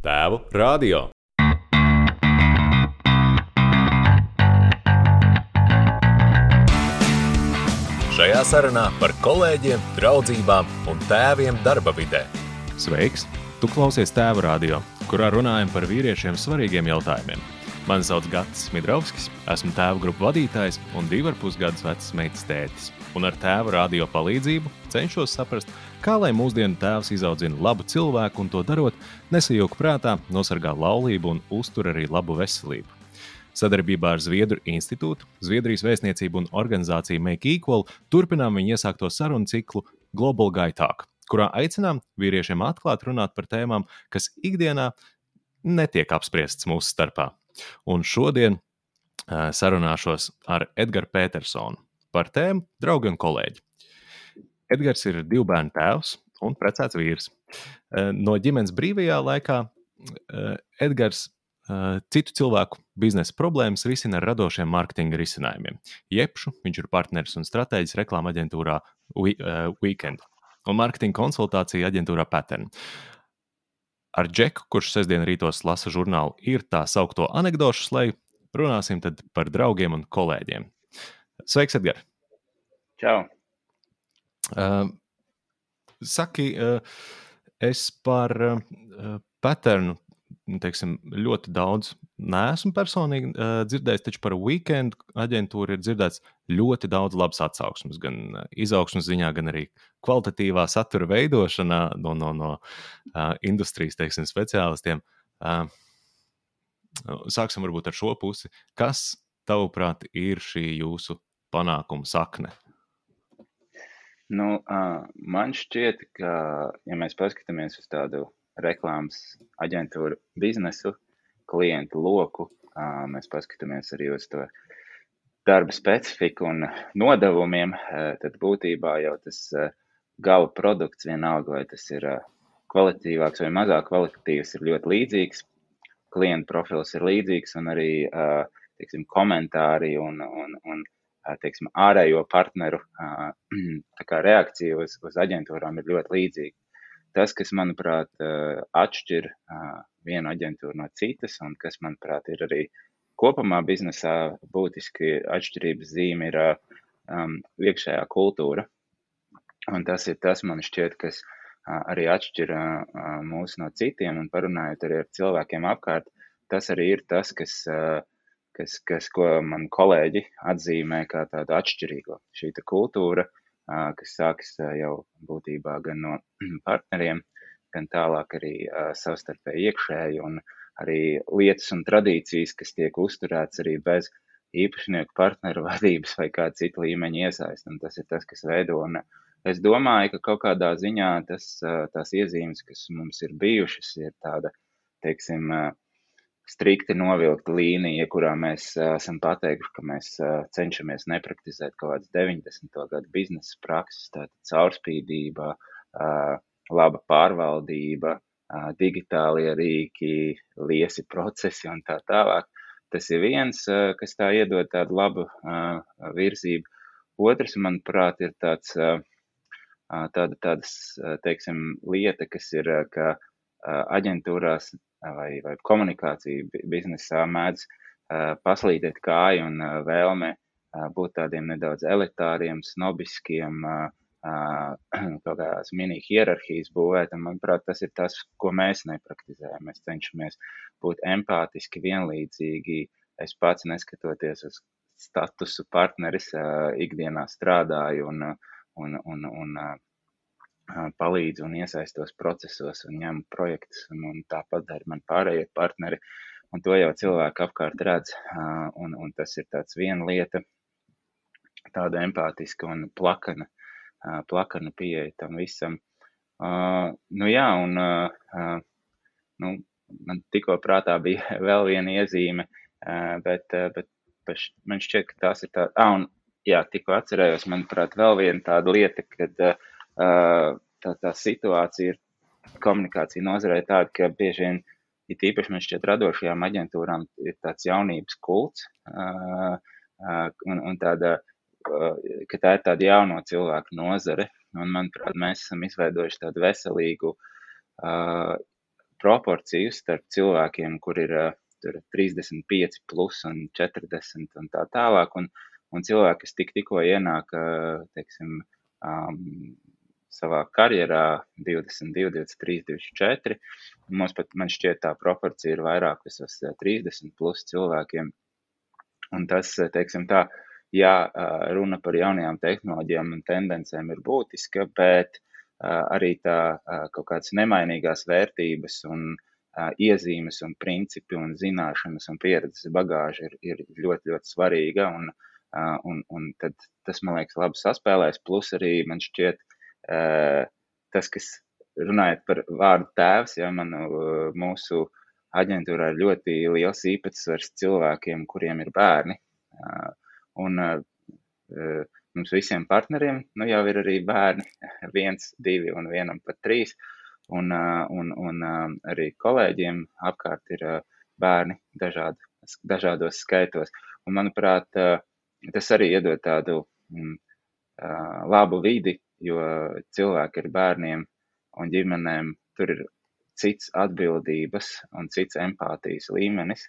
Tēvu radio. Šajā sarunā par kolēģiem, draugībām un tēviem darba vidē. Sveiks! Tu klausies tēva radio, kurā runājam par vīriešiem svarīgiem jautājumiem. Mani sauc Gatis Midrovskis, esmu tēva grupu vadītājs un divu ar pus gadus vecs meitas tētis. Un ar tēva radio palīdzību cenšos saprast, kā lai mūsdienu tēvs izaudzina labu cilvēku un to darot, nesajūg prātā, nosargā laulību un uztur arī labu veselību. Sadarbībā ar Zviedru institūtu, Zviedrijas vēstniecību un organizāciju Make Equal turpinām viņu iesākto sarunu ciklu Global Gaitāku, kurā aicinām vīriešiem atklāt runāt par tēmām, kas ikdienā netiek apspriestas mūsu starpā. Un šodien uh, sarunāšos ar Edgars Petersonu par tēmu draugi un kolēģi. Edgars ir divu bērnu tēvs un precēts vīrs. Uh, no ģimenes brīvajā laikā uh, Edgars citu cilvēku biznesa problēmas risina ar radošiem mārketinga risinājumiem. Jepšu viņš ir partneris un stratēģis reklāma aģentūrā Weekend un mārketinga konsultācija aģentūrā Pattern. Ar Džeku, kurš sestdien rītos lasa žurnālu, ir tā saukto anekdošu slēju, runāsim par draugiem un kolēģiem. Sveiks, Edgars! Čau! Uh, saki, uh, es par uh, Patternu teiksim, ļoti daudz neesmu personīgi uh, dzirdējis, taču par weekendu aģentūru ir dzirdēts ļoti daudz labas atsauksmes, gan izaugsmas ziņā, gan arī kvalitatīvā satura veidošanā no, no, no uh, industrijas teiksim, speciālistiem. Uh, sāksim varbūt ar šo pusi. Kas, tavuprāt, ir šī jūsu panākuma sakne? Nu, uh, man šķiet, ka, ja mēs paskatāmies uz tādu reklāmas aģentūru biznesu, klientu loku. Mēs paskatāmies arī uz to darba specifiku un nodevumiem. Tad būtībā jau tas gala produkts, vienalga vai tas ir kvalitīvāks vai mazāk kvalitatīvs, ir ļoti līdzīgs. Klienta profils ir līdzīgs un arī teiksim, komentāri un, un, un teiksim, ārējo partneru reakcija uz, uz aģentūrām ir ļoti līdzīga tas, kas, manuprāt, atšķir vienu aģentūru no citas, un kas, manuprāt, ir arī kopumā biznesā būtiski atšķirības zīme, ir um, iekšējā kultūra. Un tas ir tas, man šķiet, kas arī atšķir mūs no citiem, un parunājot arī ar cilvēkiem apkārt, tas arī ir tas, kas, uh, kas, kas ko man kolēģi atzīmē kā tādu atšķirīgo. Šī kultūra, uh, kas sākas jau būtībā gan no partneriem, gan tālāk arī savstarpēji iekšēji un arī lietas un tradīcijas, kas tiek uzturēts arī bez īpašnieku partneru vadības vai kāda cita līmeņa iesaist. Un tas ir tas, kas veido. Un es domāju, ka kaut kādā ziņā tas, tās iezīmes, kas mums ir bijušas, ir tāda, teiksim, strikti novilkta līnija, kurā mēs esam pateikuši, ka mēs cenšamies nepraktizēt kaut kādas 90. gadu biznesa prakses, tātad caurspīdība, laba pārvaldība, digitālie rīki, liesi procesi un tā tālāk. Tas ir viens, kas tā iedod tādu labu virzību. Otrs, manuprāt, ir tāds, tāda, tādas, teiksim, lieta, kas ir, ka aģentūrās vai, vai komunikācija biznesā mēdz paslīdēt kāju un vēlme būt tādiem nedaudz elitāriem, snobiskiem, kādās mini hierarhijas būvēt. Un, manuprāt, tas ir tas, ko mēs nepraktizējam. Mēs cenšamies būt empātiski, vienlīdzīgi. Es pats neskatoties uz statusu partneris, ikdienā strādāju un, un, un, un palīdzu un iesaistos procesos un ņemu projektus, un, un tāpat dara man pārējie partneri. Un to jau cilvēki apkārt redz, un, un tas ir tāds viena lieta, tāda empātiska un plakana, plakana pieeja tam visam. Nu jā, un nu, man tikko prātā bija vēl viena iezīme, bet, bet, man šķiet, ka tās ir tā, ah, un jā, tikko atcerējos, manuprāt, vēl viena tāda lieta, kad uh, tā, tā situācija ir komunikācija nozarē tāda, ka bieži vien, it īpaši man šķiet radošajām aģentūrām, ir tāds jaunības kults un, un tāda, ka tā ir tāda jauno cilvēku nozare. Un, manuprāt, mēs esam izveidojuši tādu veselīgu uh, pro, proporciju starp cilvēkiem, kur ir uh, 35 plus un 40 un tā tālāk, un, un cilvēki, kas tik, tikko ienāk, uh, teiksim, um, savā karjerā 22, 23, 24. Mums pat, man šķiet, tā proporcija ir vairāk visos 30 plus cilvēkiem. Un tas, teiksim tā, jā, runa par jaunajām tehnoloģijām un tendencēm ir būtiska, bet arī tā kaut kādas nemainīgās vērtības un iezīmes un principi un zināšanas un pieredzes bagāža ir, ir ļoti, ļoti svarīga. Un, un, un tad tas, man liekas, labi saspēlēs. Plus arī man šķiet, tas, kas runājot par vārdu tēvs, ja man mūsu aģentūrā ir ļoti liels īpatsvars cilvēkiem, kuriem ir bērni. Un mums visiem partneriem nu jau ir arī bērni, viens, divi un vienam pat trīs. Un, un, un arī kolēģiem apkārt ir bērni dažādi, dažādos skaitos. Un, manuprāt, tas arī iedod tādu mm, labu vidi, jo cilvēki ar bērniem un ģimenēm tur ir cits atbildības un cits empātijas līmenis.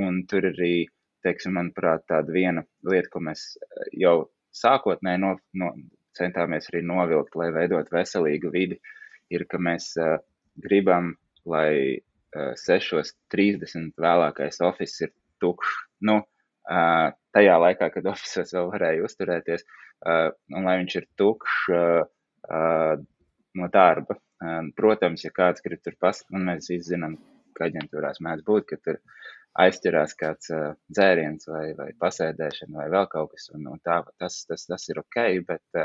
Un tur arī, teiksim, manuprāt, tāda viena lieta, ko mēs jau sākotnēji no, no, centāmies arī novilkt, lai veidot veselīgu vidi, ir, ka mēs gribam, lai uh, 6.30 vēlākais office ir tukšs. Nu, tajā laikā, kad oficiāls vēl varēja uzturēties, un lai viņš ir tukšs no darba. Protams, ja kāds grib tur pasakāt, un mēs visi zinām, ka aģentūrās mēdz būt, ka tur aizķerās kāds dzēriens vai, vai pasēdēšana vai vēl kaut kas, un, un tā, tas, tas, tas ir ok, bet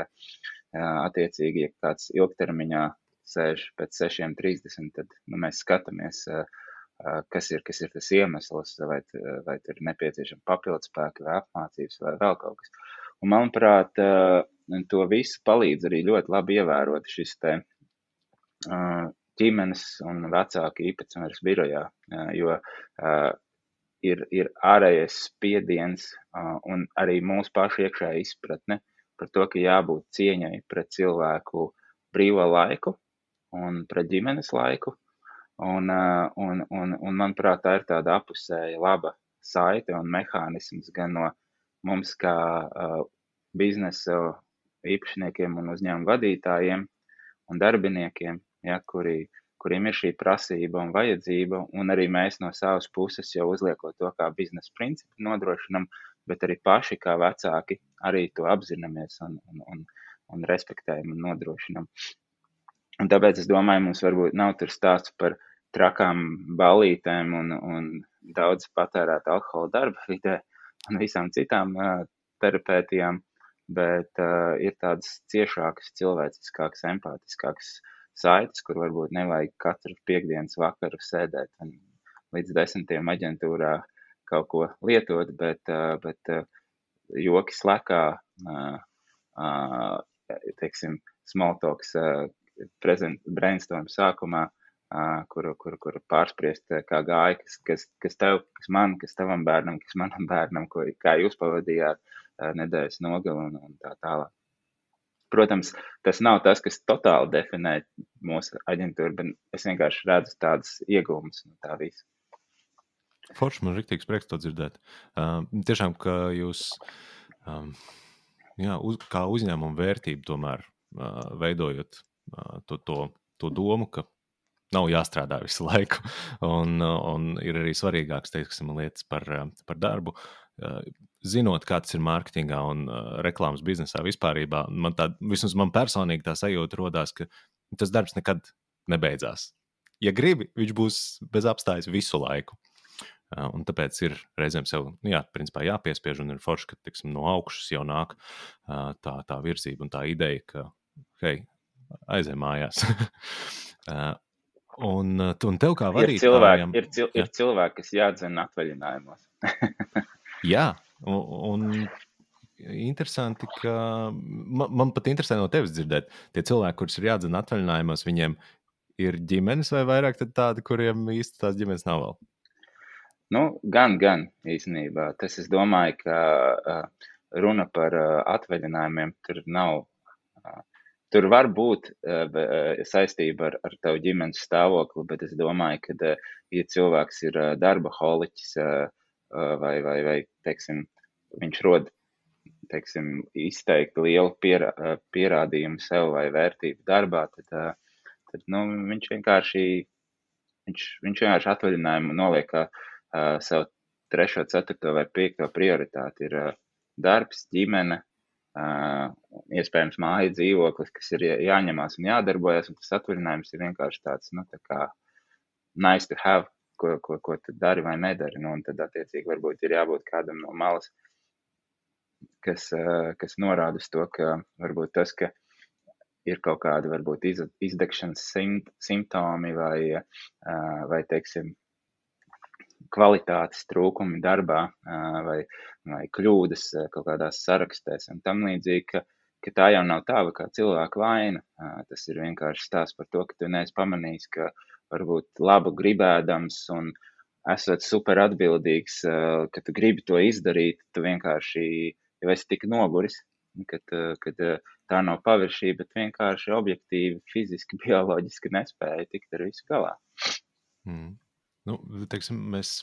attiecīgi, ja kāds ilgtermiņā sēž pēc 6.30, tad nu, mēs skatāmies, uh, kas ir, kas ir tas iemesls, vai, vai ir nepieciešama papildus spēka vai apmācības vai vēl kaut kas. Un, manuprāt, to visu palīdz arī ļoti labi ievērot šis te ģimenes un vecāku īpatsvaras birojā, jo ir, ir ārējais spiediens un arī mūsu pašu iekšējā izpratne par to, ka jābūt cieņai pret cilvēku brīvo laiku un pret ģimenes laiku Un, un, un, un, manuprāt, tā ir tāda apusēja laba saite un mehānisms gan no mums, kā uh, biznesa īpašniekiem un uzņēmumu vadītājiem un darbiniekiem, ja, kuri, kuriem ir šī prasība un vajadzība, un arī mēs no savas puses jau uzliekot to kā biznesa principu nodrošinam, bet arī paši kā vecāki arī to apzināmies un, un, un, un respektējam un nodrošinam. Un tāpēc es domāju, mums varbūt nav tur stāsts par trakām ballītēm un, un daudz patērēt alkohola darba vidē un visām citām uh, terapētijām, bet uh, ir tādas ciešākas, cilvēciskākas, empātiskākas saites, kur varbūt nevajag katru piekdienas vakaru sēdēt un līdz desmitiem aģentūrā kaut ko lietot, bet, uh, bet uh, joki slēgā, uh, uh, teiksim, small talks, uh, prezent, brainstorm sākumā, kur, kur, kur pārspriest, kā gāja, kas, kas, kas tev, kas man, kas tavam bērnam, kas manam bērnam, ko, kā jūs pavadījāt nedēļas nogali un, un tā tālāk. Protams, tas nav tas, kas totāli definē mūsu aģentūru, bet es vienkārši redzu tādas iegūmas no tā visa. Forši man rīktīgs prieks to dzirdēt. Uh, tiešām, ka jūs um, jā, uz, kā uzņēmumu vērtību tomēr uh, veidojot uh, to, to, to domu, ka nav jāstrādā visu laiku. Un, un ir arī svarīgākas teiksim, lietas par, par darbu. Zinot, kāds ir mārketingā un reklāmas biznesā vispār, man tā, vismaz man personīgi tā sajūta radās, ka tas darbs nekad nebeidzās. Ja gribi, viņš būs bez apstājas visu laiku. Un tāpēc ir reizēm sev nu jā, principā, jāpiespiež, un ir forši, ka tiksim, no augšas jau nāk tā, tā virzība un tā ideja, ka, hei, aizej mājās. Un, eh, un tev kā vadītājam, ir cilvēki, ir, cil, ir cilvēki kas jādzina atvaļinājumos. jā, un, un interesanti, ka man, man pat interesē no tevis dzirdēt, tie cilvēki, kurus ir jādzina atvaļinājumos, viņiem ir ģimenes vai vairāk tādi, kuriem īsti tās ģimenes nav vēl? Nu, gan, gan īstenībā. Tas es domāju, ka uh, runa par uh, atvaļinājumiem tur nav tur var būt uh, saistība ar, ar tavu ģimenes stāvokli, bet es domāju, ka, uh, ja cilvēks ir uh, darba holiķis uh, vai, vai, vai teiksim, viņš rod teiksim, izteikti lielu pierā, pierādījumu sev vai vērtību darbā, tad, tad nu, viņš vienkārši, viņš, viņš vienkārši atvaļinājumu noliek uh, sev trešo, ceturto vai piekto prioritāti. Ir uh, darbs, ģimene, uh, iespējams māja dzīvoklis, kas ir jāņemās un jādarbojas, un tas atvaļinājums ir vienkārši tāds, nu, tā kā nice to have, ko, ko, ko tu dari vai nedari, nu, un tad attiecīgi varbūt ir jābūt kādam no malas, kas, kas norāda uz to, ka varbūt tas, ka ir kaut kādi varbūt iz, izdegšanas simptomi vai, vai, teiksim, kvalitātes trūkumi darbā vai, vai kļūdas kaut kādās sarakstēs un tam līdzīgi, ka, ka tā jau nav tava kā cilvēka vaina. Tas ir vienkārši stāsts par to, ka tu neesi pamanījis, ka varbūt labu gribēdams un esot super atbildīgs, ka tu gribi to izdarīt, tu vienkārši jau esi tik noguris, kad, kad tā nav paviršība, bet vienkārši objektīvi, fiziski, bioloģiski nespēja tikt ar visu galā. Mm. Nu, teiksim, mēs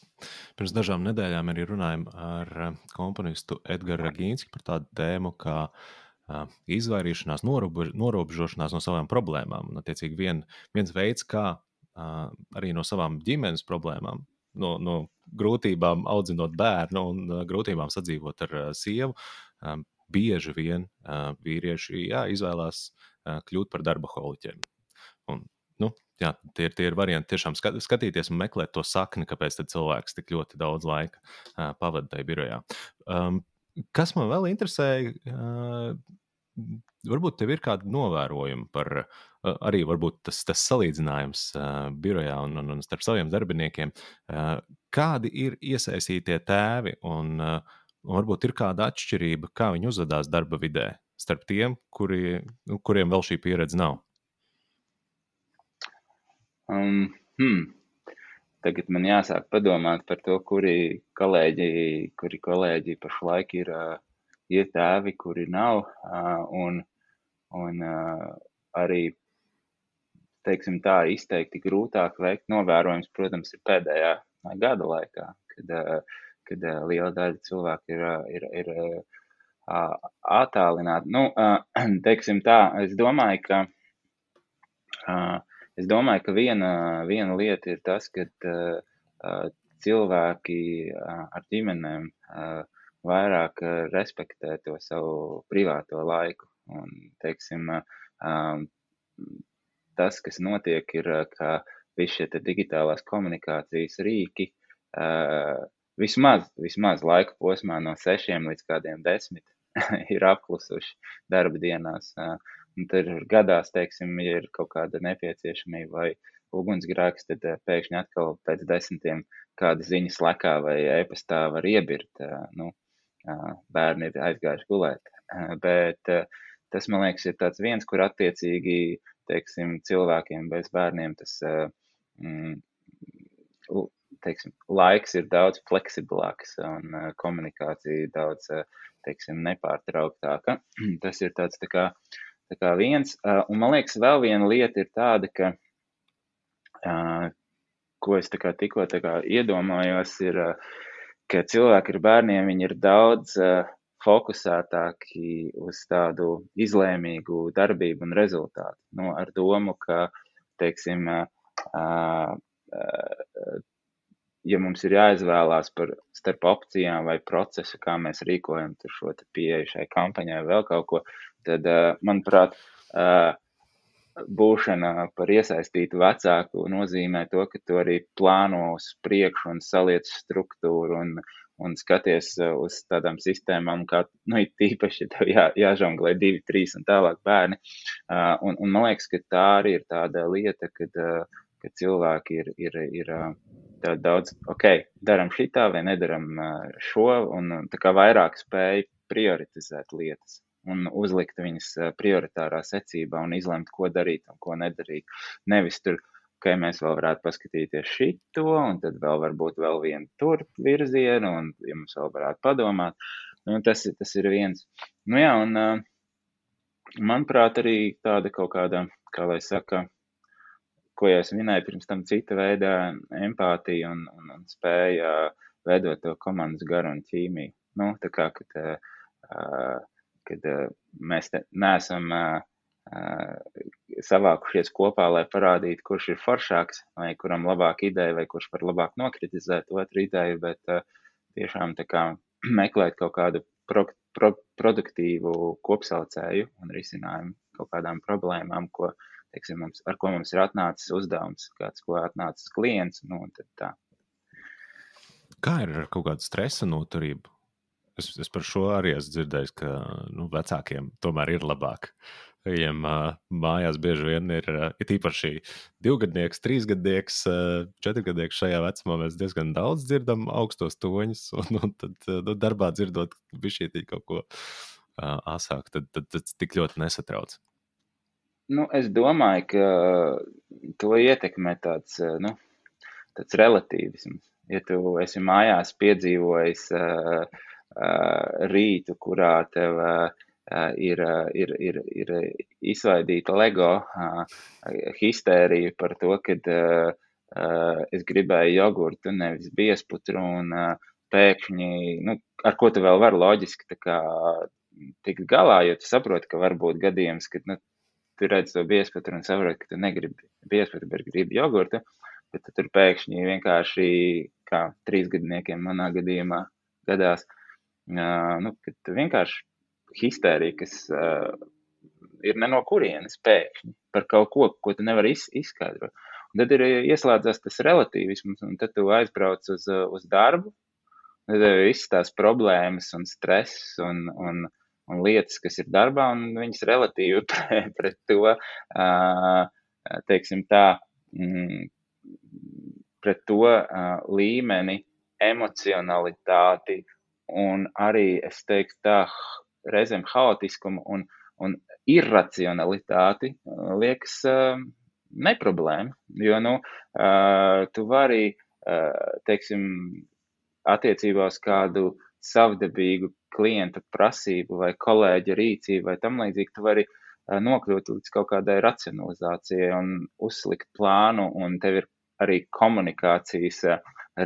pirms dažām nedēļām arī runājām ar eh, komponistu Edgars Ragīnski par tādu tēmu, kā uh, izvairīšanās, norobež, norobežošanās no savām problēmām. Un, attiecīgi, vien, viens veids, kā uh, arī no savām ģimenes problēmām, no, no grūtībām audzinot bērnu un uh, grūtībām sadzīvot ar sievu, bieži vien vīrieši jā, izvēlās kļūt par darba holiķiem. Jā, tie, tie ir varianti tiešām skatīties un meklēt to sakni, kāpēc cilvēks tik ļoti daudz laika uh, pavadīja tajā birojā. Um, kas man vēl interesēja? Uh, Varbūt tev ir kādi novērojumi par uh, arī tas, tas salīdzinājums uh, birojā un, un, un starp saviem darbiniekiem. Uh, kādi ir iesaistītie tēvi un, uh, un varbūt ir kāda atšķirība, kā viņi uzvedās darba vidē starp tiem, kuri, nu, kuriem vēl šī pieredze nav? Um, hmm. Tagad man jāsāk padomāt par to, kuri kolēģi, kuri kolēģi pašlaik ir, uh, ir tēvi, kuri nav. Uh, un un uh, arī, teiksim tā, izteikti grūtāk veikt novērojums, protams, ir pēdējā gada laikā, kad, uh, kad uh, liela daļa cilvēku ir, uh, ir, ir attālināti. Nu, teiksim tā, es domāju, ka. Uh, Es domāju, ka viena, viena lieta ir tas, ka uh, cilvēki uh, ar ģimenēm uh, vairāk uh, respektē to savu privāto laiku. Un, teiksim, uh, tas, kas notiek, ir, ka visi šie digitālās komunikācijas rīki uh, vismaz, vismaz laika posmā no sešiem līdz kādiem desmit ir apklusuši darba dienās. Uh, Un tad gadās, teiksim, ja ir kaut kāda nepieciešamība vai ugunsgrēks, tad uh, pēkšņi atkal pēc desmitiem kāda ziņas lekā vai e-pastā var iebirt. Uh, nu, uh, bērni ir aizgājuši gulēt. Bet tas, man liekas, ir tāds viens, kur attiecīgi, teiksim, cilvēkiem bez bērniem tas mm, teiksim, laiks ir daudz fleksiblāks un komunikācija daudz, teiksim, nepārtrauktāka. Tas ir tāds tā kā Tā kā viens, un man liekas, vēl viena lieta ir tāda, ka, ko es tikko iedomājos, ir, ka cilvēki ar bērniem, ir daudz fokusētāki uz tādu izlēmīgu darbību un rezultātu. Nu, ar domu, ka, teiksim, ja mums ir jāizvēlās par starp opcijām vai procesu, kā mēs rīkojam šo pieeju šai kampaņai vai vēl kaut ko, tad, manuprāt, būšana par iesaistītu vecāku nozīmē to, ka tu arī plāno uz priekšu un saliec struktūru un, un skaties uz tādām sistēmām, kā, nu, tīpaši, tev jā, jāžonglē divi, trīs un tālāk bērni. Un, un man liekas, ka tā arī ir tāda lieta, kad, kad cilvēki ir, ir, ir daudz, ok, daram šitā vai nedaram šo, un tā kā vairāk spēj prioritizēt lietas un uzlikt viņas prioritārā secībā un izlemt, ko darīt un ko nedarīt. Nevis tur, ka mēs vēl varētu paskatīties šito, un tad vēl varbūt vēl vienu tur virzienu, un ja mums vēl varētu padomāt. Nu, tas, tas ir viens. Nu jā, un manuprāt, arī tāda kaut kāda, kā lai saka, ko jau es minēju pirms tam, cita veida empātija un, un, un spēja veidot to komandas garu un ķīmiju. Nu, tā kā, kad, uh, kad uh, mēs neesam uh, savākušies kopā, lai parādītu, kurš ir foršāks, vai kuram labāka ideja, vai kurš var labāk nokritizēt otru ideju, bet tiešām tā kā meklēt kaut kādu pro, pro, produktīvu kopsaucēju un risinājumu kaut kādām problēmām, ko teiksim, mums, ar ko mums ir atnācis uzdevums, kāds, ko atnācis klients. Nu, Kā ir ar kaut kādu stresa noturību? Es, es par šo arī esmu dzirdējis, ka nu, vecākiem tomēr ir labāk. Viņiem uh, mājās bieži vien ir, uh, ir īpaši divgadnieks, trīsgadnieks, uh, četrgadnieks šajā vecumā. Mēs diezgan daudz dzirdam augstos toņus, un, un tad nu, darbā dzirdot šī kaut ko uh, asāk, tad, tad, tad tik ļoti nesatrauc. Nu, es domāju, ka to ietekmē tāds, nu, tāds relatīvisms. Ja tu esi mājās piedzīvojis uh, rītu, kurā tev ir, ir, ir, ir izsvaidīta LEGO histērija par to, ka es gribēju jogurtu, nevis biesputru, un pēkšņi, nu, ar ko tu vēl vari loģiski kā tikt galā, jo tu saproti, ka var būt gadījums, kad nu, tu redz to biespatru un saproti, ka tu negribi biespatru, bet gribi jogurtu, bet tur pēkšņi vienkārši, kā trīsgadniekiem manā gadījumā gadās, uh, nu, kad vienkārši histērija, kas ir ne no kurienes pēkšņi par kaut ko, ko tu nevari iz, izskaidrot. Un tad ir ieslēdzās tas relativisms, un tad tu aizbrauc uz, uz darbu, tad tev visas tās problēmas un stress un, un, un lietas, kas ir darbā, un viņas relatīvi pret, pret to, teiksim tā, mm, pret to līmeni, emocionalitāti un arī, es teiktu tā, reizēm haotiskumu un, un irracionalitāti liekas neproblēma, jo, nu, tu vari, teiksim, attiecībā uz kādu savdabīgu klienta prasību vai kolēģa rīcību vai tam līdzīgi, tu vari nokļūt līdz kaut kādai racionalizācijai un uzslikt plānu, un tev ir arī komunikācijas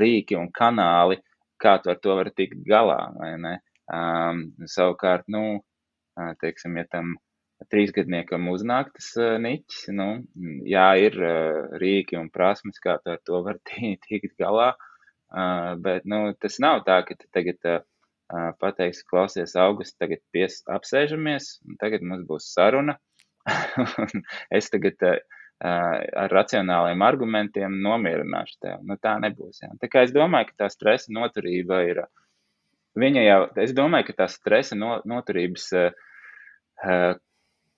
rīki un kanāli, kā tu ar to vari tikt galā, vai ne? Um, savukārt, nu, teiksim, ja tam trīsgadniekam uznāk tas uh, niķis, nu, jā, ir uh, rīki un prasmes, kā tu ar to var tikt galā, uh, bet, nu, tas nav tā, ka tu tagad uh, pateiks, klausies, augusts, tagad pies, apsēžamies, un tagad mums būs saruna. es tagad uh, ar racionāliem argumentiem nomierināšu tevi. Nu, tā nebūs. Jā. Tā kā es domāju, ka tā stresa noturība ir. Viņa jau, es domāju, ka tā stresa no, noturības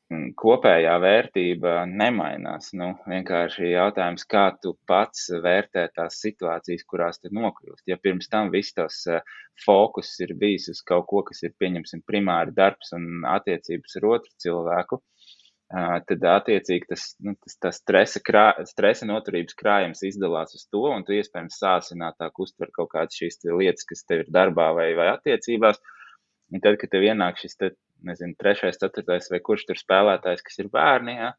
kopējā vērtība nemainās. Nu, vienkārši jautājums, kā tu pats vērtē tās situācijas, kurās tu nokļūst. Ja pirms tam viss tas fokus ir bijis uz kaut ko, kas ir, pieņemsim, primāri darbs un attiecības ar otru cilvēku, tad attiecīgi tas, nu, tas, tas stresa, krā, stresa noturības krājums izdalās uz to, un tu iespējams sāsinātāk uztver kaut kādas šīs lietas, kas tev ir darbā vai, vai attiecībās. Un tad, kad tev ienāk šis te nezinu, trešais, ceturtais vai kurš tur spēlētājs, kas ir bērni, ja?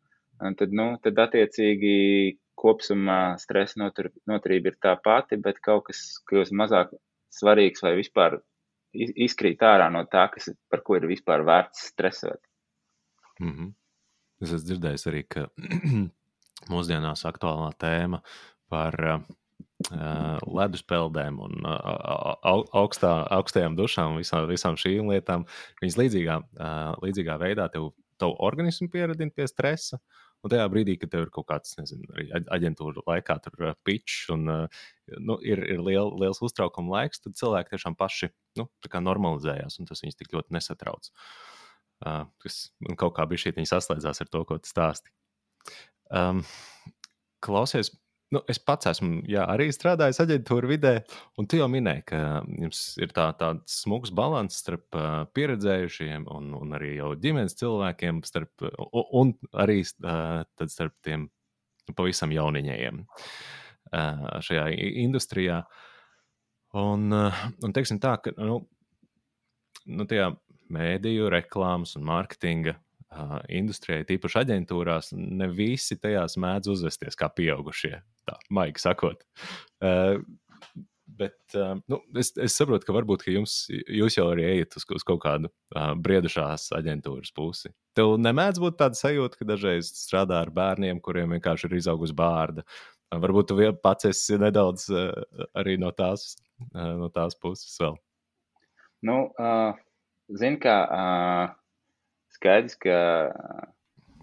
tad, nu, tad attiecīgi kopsumā stresa notur, noturība ir tā pati, bet kaut kas kļūst mazāk svarīgs vai vispār izkrīt ārā no tā, kas, par ko ir vispār vērts stresot. Mm -hmm. Es esmu dzirdējis arī, ka mūsdienās aktuālā tēma par uh, ledus peldēm un augstā, augstajām dušām, visām, visām šīm lietām. Viņas līdzīgā, līdzīgā veidā tev, tev organismu pieradina pie stresa. Un tajā brīdī, kad tev ir kaut kāds, nezinu, arī aģentūra laikā, tur pitch un nu, ir, ir liel, liels uztraukuma laiks, tad cilvēki tiešām paši nu, normalizējās, un tas viņus tik ļoti nesatrauc. Uh, tas kaut kā bija šī saslēdzās ar to, ko tu stāsti. Um, klausies, Nu, es pats esmu jā, arī strādājis aģentūra vidē, un tu jau minēji, ka jums ir tā, tāds smags līdzsvars starp uh, pieredzējušiem un, un arī jau ģimenes cilvēkiem, starp, un, un arī uh, starp tiem pavisam jauniņiem uh, šajā industrijā. Un, uh, un teiksim tā, ka nu, nu, tajā mēdīju, reklāmas un mārketinga uh, industrijai, tīpaši aģentūrās, ne visi tajās mēdz uzvesties kā pieaugušie. Tā, maigi sakot. Uh, Bet uh, nu, es, es saprotu, ka varbūt ka jums, jūs jau arī ejat uz, uz kaut kādu uh, briedušās aģentūras pusi. Tev nemēdz būt tāda sajūta, ka dažreiz strādā ar bērniem, kuriem vienkārši ir izaugusi bārda. Uh, varbūt tu pats esi nedaudz uh, arī no tās, uh, no tās puses vēl. Nu, uh, zin kā, uh, skaidrs, ka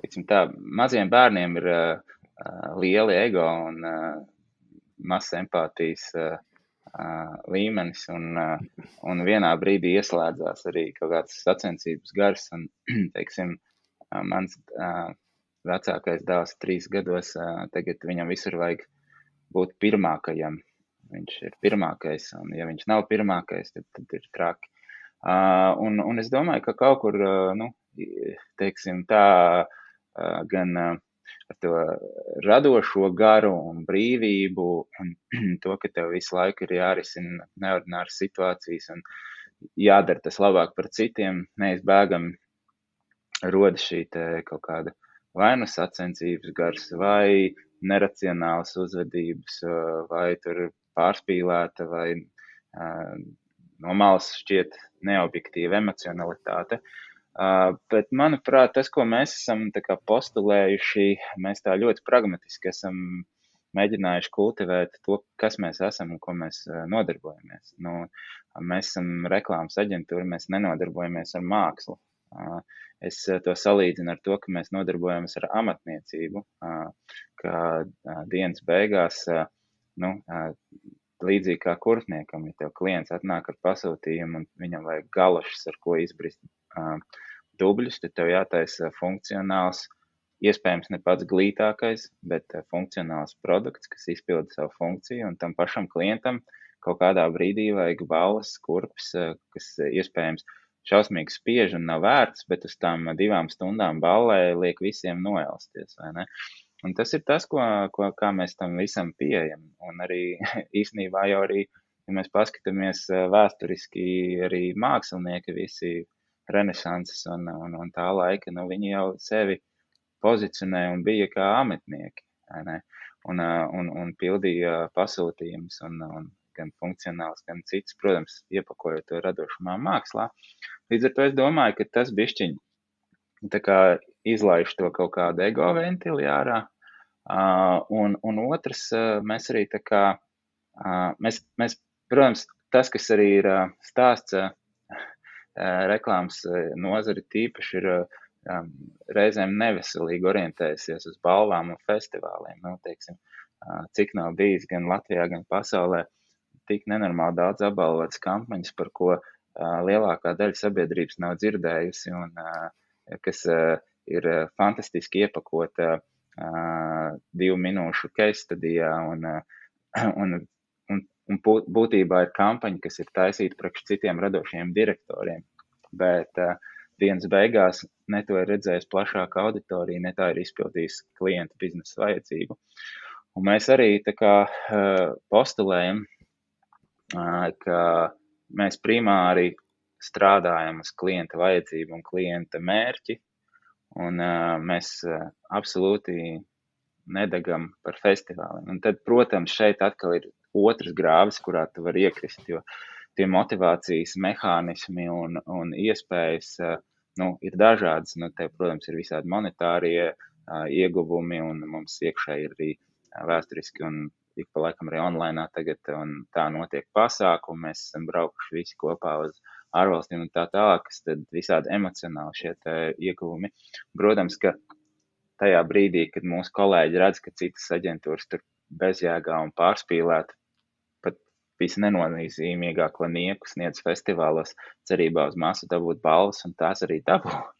tiksim, tā, maziem bērniem ir uh, lieli ego un uh, mazs empātijas uh, līmenis, un, un vienā brīdī ieslēdzās arī kaut kāds sacensības gars, un, teiksim, mans vecākais dēls trīs gados, tagad viņam visur vajag būt pirmākajam. Viņš ir pirmākais, un ja viņš nav pirmākais, tad, tad ir traki. Un, un es domāju, ka kaut kur, nu, teiksim, tā gan ar to radošo garu un brīvību un to, ka tev visu laiku ir jārisina neordināras situācijas un jādara tas labāk par citiem, neizbēgami rodas šī kaut kāda vai nu sacensības gars, vai neracionāls uzvedības, vai tur pārspīlēta, vai no malas šķiet neobjektīva emocionalitāte. Uh, Uh, bet, manuprāt, tas, ko mēs esam postulējuši, mēs tā ļoti pragmatiski esam mēģinājuši kultivēt to, kas mēs esam un ko mēs nodarbojamies. Nu, mēs esam reklāmas aģentūra, mēs nenodarbojamies ar mākslu. Uh, es to salīdzinu ar to, ka mēs nodarbojamies ar amatniecību, uh, ka dienas beigās, nu, līdzīgi kā kurtniekam, ja tev klients atnāk ar pasūtījumu un viņam vajag galašas, ar ko izbrist dubļus, tad tev jātaisa funkcionāls, iespējams ne pats glītākais, bet funkcionāls produkts, kas izpilda savu funkciju, un tam pašam klientam kaut kādā brīdī vajag balvas, kurpes, kas iespējams šausmīgi spiež un nav vērts, bet uz tām divām stundām ballē liek visiem noelsties, vai ne? Un tas ir tas, ko, ko, kā mēs tam visam pieejam. Un arī īsnībā jau arī, ja mēs paskatāmies vēsturiski, arī mākslinieki visi renesanses un, un, un tā laika, nu, viņi jau sevi pozicionē un bija kā ametnieki, un, un, un pildīja pasūtījumus un, un gan funkcionāls, gan cits, protams, iepakojot to radošumā mākslā. Līdz ar to es domāju, ka tas bišķiņ tā kā izlaiž to kaut kādu ego ventili ārā, uh, un, un otrs, uh, mēs arī tā kā, uh, mēs, mēs, protams, tas, kas arī ir uh, stāsts, uh, reklāmas nozari tīpaši ir um, reizēm neveselīgi orientējusies uz balvām un festivāliem. Nu, teiksim, cik nav bijis gan Latvijā, gan pasaulē tik nenormāli daudz apbalvotas kampaņas, par ko uh, lielākā daļa sabiedrības nav dzirdējusi un uh, kas uh, ir fantastiski iepakota divu minūšu case studijā un, un Un būtībā ir kampaņa, kas ir taisīta priekš citiem radošiem direktoriem. Bet dienas beigās ne to ir redzējis plašāka auditorija, ne tā ir izpildījis klienta biznesa vajadzību. Un mēs arī kā postulējam, ka mēs primāri strādājam uz klienta vajadzību un klienta mērķi, un uh, mēs uh, absolūti nedegam par festivāliem. Un tad, protams, šeit atkal ir otrs grāvis, kurā tu vari iekrist, jo tie motivācijas mehānismi un, un iespējas eh, nu, ir dažādas. Nu, te, protams, ir visādi monetārie uh, ieguvumi, un mums iekšēji ir arī vēsturiski un ik pa laikam arī online tagad, tā notiek pasākumi. Mēs esam braukuši visi kopā uz ārvalstīm un tā tālāk, kas tad visādi emocionāli šie ieguvumi. Protams, ka tajā brīdī, kad mūsu kolēģi redz, ka citas aģentūras tur bezjēgā un pārspīlēta visnenozīmīgāko nieku sniedz festivālos, cerībā uz masu dabūt balvas, un tās arī dabū.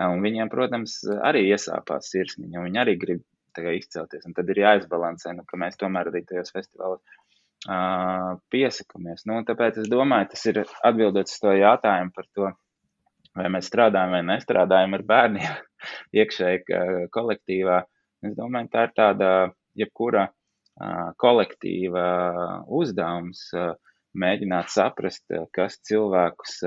Un viņiem, protams, arī iesāpās sirsniņa, un viņi arī grib izcelties. Un tad ir jāizbalansē, nu, ka mēs tomēr arī tajos festivālos piesakamies. Nu, tāpēc es domāju, tas ir atbildot uz to jautājumu par to, vai mēs strādājam vai nestrādājam ar bērniem iekšēji kolektīvā. Es domāju, tā ir tāda jebkura kolektīva uzdevums mēģināt saprast, kas cilvēkus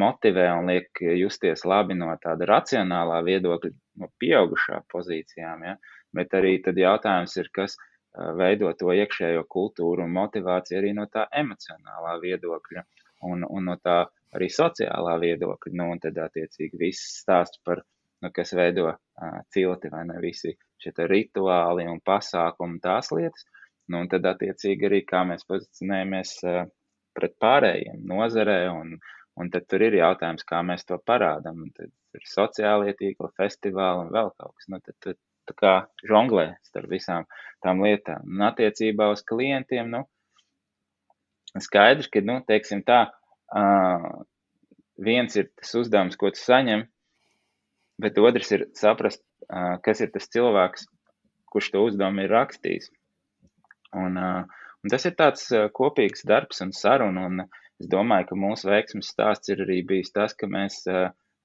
motivē un liek justies labi no tāda racionālā viedokļa, no pieaugušā pozīcijām. Ja? Bet arī tad jautājums ir, kas veido to iekšējo kultūru un motivāciju arī no tā emocionālā viedokļa un, un no tā arī sociālā viedokļa. Nu, un tad, attiecīgi, viss stāsts par, nu, kas veido uh, cilti vai ne visi šie rituāli un pasākumi, tās lietas. Nu, un tad, attiecīgi, arī kā mēs pozicionējamies uh, pret pārējiem nozarē, un, un tad tur ir jautājums, kā mēs to parādām. Tad ir sociālie tīkli, festivāli un vēl kaut kas. Nu, tad, tad, tā kā žonglē starp visām tām lietām. Un attiecībā uz klientiem, nu, skaidrs, ka, nu, teiksim tā, uh, viens ir tas uzdevums, ko tu saņem, bet otrs ir saprast, uh, kas ir tas cilvēks, kurš to uzdevumu ir rakstījis. Un, uh, Un tas ir tāds kopīgs darbs un saruna, un es domāju, ka mūsu veiksmes stāsts ir arī bijis tas, ka mēs,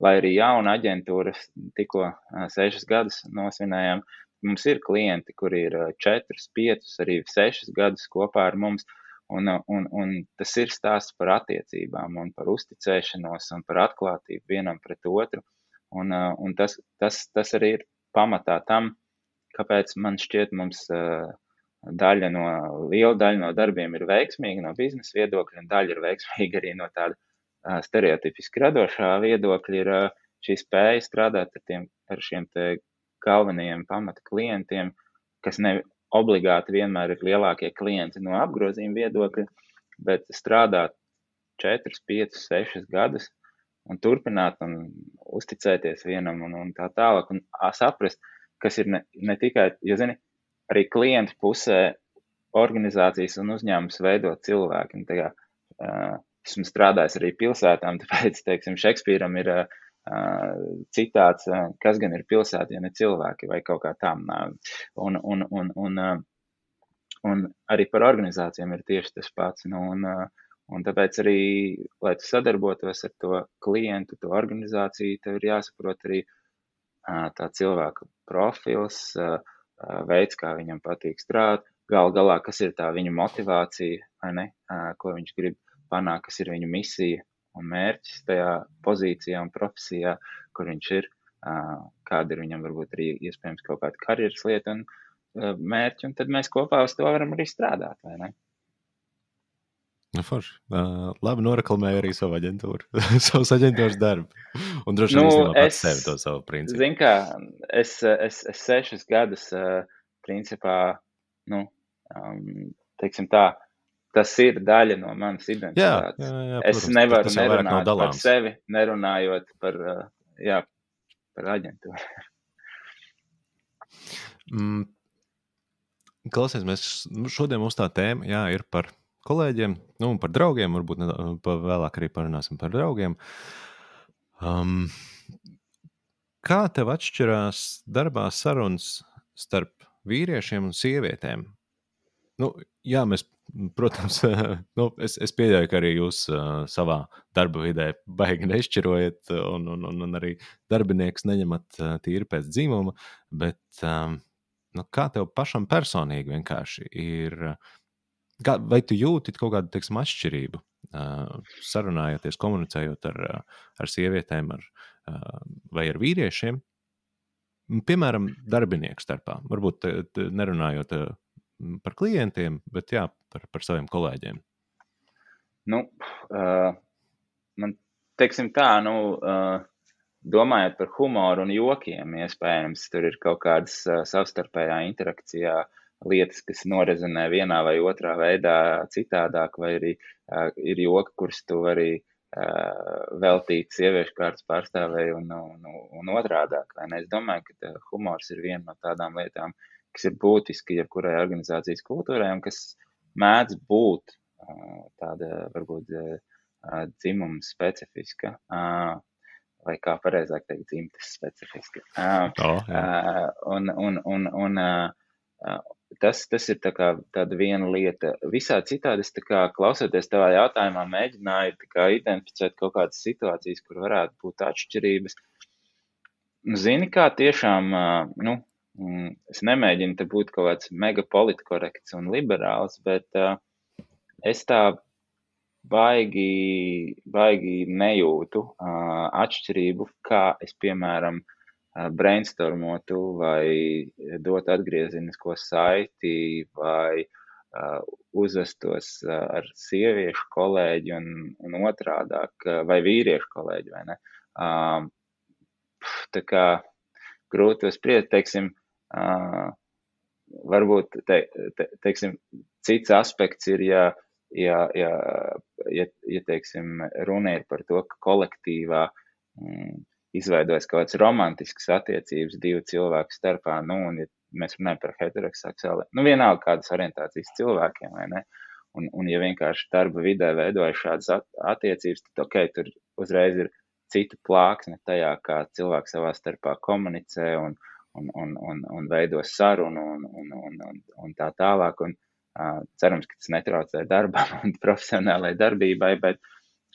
lai arī jauna aģentūra tikko sešas gadus nosvinējām, mums ir klienti, kuri ir četrus, piecus, arī sešas gadus kopā ar mums, un, un, un tas ir stāsts par attiecībām un par uzticēšanos un par atklātību vienam pret otru, un, un tas, tas, tas arī ir pamatā tam, kāpēc man šķiet mums daļa no, liela daļa no darbiem ir veiksmīga no biznesa viedokļa, un daļa ir veiksmīga arī no tāda stereotipiski radošā viedokļa, ir šī spēja strādāt ar, tiem, ar šiem galvenajiem pamata klientiem, kas ne obligāti vienmēr ir lielākie klienti no apgrozījuma viedokļa, bet strādāt 4, 5, 6 gadus un turpināt un uzticēties vienam un, un tā tālāk un saprast, kas ir ne, ne tikai, jo zini, arī klientu pusē organizācijas un uzņēmums veido cilvēki. Un, tā, uh, esmu strādājis arī pilsētām, tāpēc, teiksim, Šekspīram ir uh, citāts, uh, kas gan ir pilsēta, ja ne cilvēki vai kaut kā tam. Uh, un, un, un, un, uh, un arī par organizācijām ir tieši tas pats. Nu, un, uh, un tāpēc arī, lai tu sadarbotos ar to klientu, to organizāciju, tev ir jāsaprot arī uh, tā cilvēka profils, uh, veids, kā viņam patīk strādāt. Galu galā, kas ir tā viņa motivācija, ne, ko viņš grib panākt, kas ir viņa misija un mērķis tajā pozīcijā un profesijā, kur viņš ir, kāda ir viņam varbūt arī iespējams kaut kāda karjeras lieta un mērķi, un tad mēs kopā uz to varam arī strādāt, vai ne? Nu, forši. Uh, labi, noraklamēju arī savu aģentūru, savus aģentūras darbu. Un droši vien nu, es sevi to savu principu. Zinu, kā es, es, es sešas gadus, uh, principā, nu, um, teiksim tā, tas ir daļa no manas identitātes. Jā, jā, jā, protams, es nevaru nerunāt no par sevi, nerunājot par, jā, par aģentūru. mm. Klausies, mēs nu, šodien mums tā tēma jā, ir par kolēģiem, nu, par draugiem. Varbūt ne, vēlāk arī parunāsim par draugiem. Um, kā tev atšķirās darbā sarunas starp vīriešiem un sievietēm? Nu, jā, mēs, protams, nu, es, es pieļauju, ka arī jūs uh, savā darba vidē baigi nešķirojat, un, un, un, un arī darbinieks neņemat uh, tīri pēc dzimuma. Bet um, nu, kā tev pašam personīgi vienkārši ir Kā, vai tu jūti kaut kādu teiksim, atšķirību, uh, sarunājoties, komunicējot ar, ar sievietēm ar, uh, vai ar vīriešiem? Piemēram, darbinieku starpā. Varbūt nerunājot par klientiem, bet jā, par, par saviem kolēģiem. Nu, uh, man teiksim tā, nu, uh, domājot par humoru un jokiem, iespējams, tur ir kaut kādas uh, savstarpējā interakcijā uh, lietas, kas norezonē vienā vai otrā veidā citādāk, vai arī uh, ir joki, kurus tu vari uh, veltīt sieviešu kārtas pārstāvēju un, un, un otrādāk. Es domāju, ka humors ir viena no tādām lietām, kas ir būtiski jebkurai organizācijas kultūrai un kas mēdz būt tāda varbūt dzimuma specifiska. Vai kā pareizāk teikt, dzimtas specifiska. Uh, oh, un, un, un, un, tas, tas ir tā kā, tāda viena lieta. Visā citādi es kā, klausoties tavā jautājumā, mēģināju kā, identificēt kaut kādas situācijas, kur varētu būt atšķirības. Nu, zini, kā tiešām, nu, es nemēģinu te būt kaut kāds mega politkorekts un liberāls, bet uh, es tā baigi, baigi nejūtu uh, atšķirību, kā es, piemēram, uh, brainstormotu vai dotu atgriezinisko saiti vai uh, uzvestos uh, ar sieviešu kolēģi un, un otrādāk, uh, vai vīriešu kolēģi, vai ne? Uh, tā kā grūti spriest, teiksim, uh, varbūt, te, te, teiksim, cits aspekts ir, ja uh, ja, ja, ja, ja teiksim, runa ir par to, ka kolektīvā mm, izveidojas kaut kādas romantiskas attiecības divu cilvēku starpā, nu, un ja mēs runājam par heteroseksuālu, nu, vienalga kādas orientācijas cilvēkiem, vai ne? Un, un ja vienkārši darba vidē veidojas šādas attiecības, tad, ok, tur uzreiz ir cita plāksne tajā, kā cilvēki savā starpā komunicē un, un, un, un, un veido sarunu un, un, un, un, un tā tālāk. Un, Cerams, ka tas netraucē darbam un profesionālajai darbībai, bet,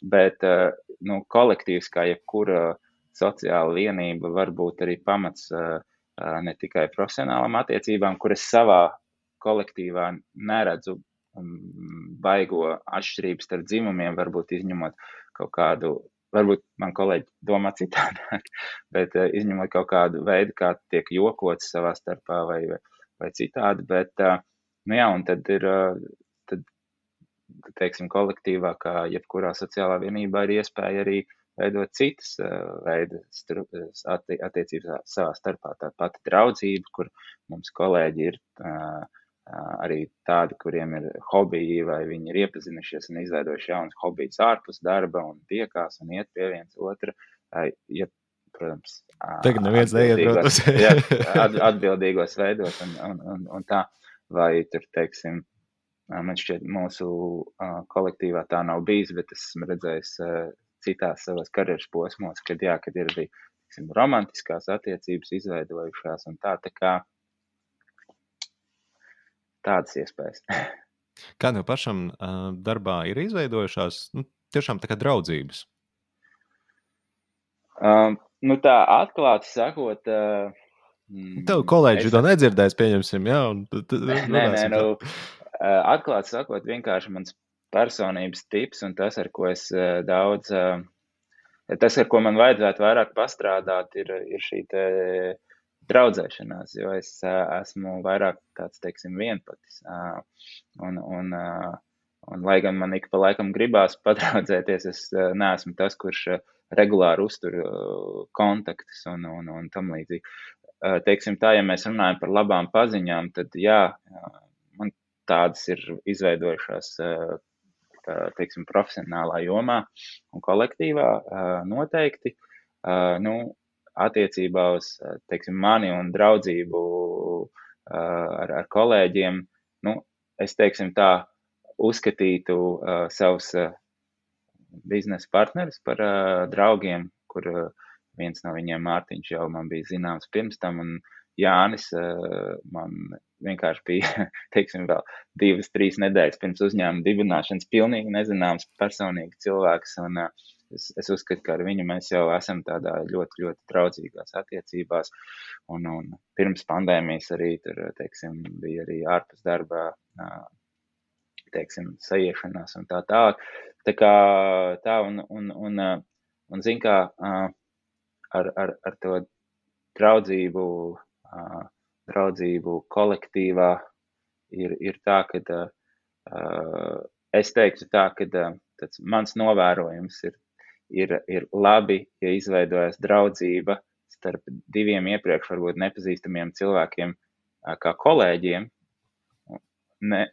bet nu, kolektīvs, kā jebkura sociāla vienība, var būt arī pamats ne tikai profesionālām attiecībām, kuras savā kolektīvā neredzu baigo atšķirības starp dzimumiem, varbūt izņemot kaut kādu, varbūt man kolēģi domā citādāk, bet izņemot kaut kādu veidu, kā tiek jokots savā starpā vai, vai citādi, bet uh, Nu jā, un tad ir, tad, teiksim, kolektīvā, kā jebkurā sociālā vienībā, ir iespēja arī veidot citas veidus atti, attiecības savā starpā. Tā pati draudzība, kur mums kolēģi ir arī tādi, kuriem ir hobiji, vai viņi ir iepazinušies un izveidojuši jaunas hobijas ārpus darba un tiekās un iet pie viens otra. Ja, protams, Tagad neviens neiet, protams. jā, atbildīgos veidot un, un, un, un tā. Uh, vai tur, teiksim, man šķiet, mūsu kolektīvā tā nav bijis, bet es esmu redzējis citās savas karjeras posmos, kad, jā, kad ir arī teiksim, romantiskās attiecības izveidojušās un tā, tā kā tādas iespējas. Kā tev pašam darbā ir izveidojušās nu, tiešām tā kā draudzības? Um, nu tā atklāti sakot, uh, Tev kolēģi to nedzirdēs, pieņemsim, jā. Nē, nē, nu, atklāti sakot, vienkārši mans personības tips un tas, ar ko es daudz, tas, ar ko man vajadzētu vairāk pastrādāt, ir, ir šī te draudzēšanās, jo es esmu vairāk tāds, teiksim, vienpatis. Un, un, un lai gan man ik pa laikam gribās padraudzēties, es neesmu tas, kurš regulāri uztur kontaktus un, un, un tam līdzīgi teiksim tā, ja mēs runājam par labām paziņām, tad jā, man tādas ir izveidojušās, teiksim, profesionālā jomā un kolektīvā noteikti. Nu, attiecībā uz, teiksim, mani un draudzību ar, ar kolēģiem, nu, es, teiksim tā, uzskatītu savus biznesa partnerus par draugiem, kur Viens no viņiem, Mārtiņš, jau man bija zināms pirms tam, un Jānis man vienkārši bija, teiksim, vēl divas, trīs nedēļas pirms uzņēmuma dibināšanas, pilnīgi nezināms personīgi cilvēks. Un, uh, es, es uzskatu, ka ar viņu mēs jau esam tādā ļoti, ļoti draudzīgās attiecībās. Un, un pirms pandēmijas arī tur, teiksim, bija arī ārpus darbā, uh, teiksim, sajiešanās un tā tālāk. Tā kā tā un, un, un, un, zin kā, ar, ar, ar to draudzību, draudzību kolektīvā ir, ir tā, ka es teiktu tā, ka tāds mans novērojums ir, ir, ir labi, ja izveidojas draudzība starp diviem iepriekš varbūt nepazīstamiem cilvēkiem kā kolēģiem, Ne,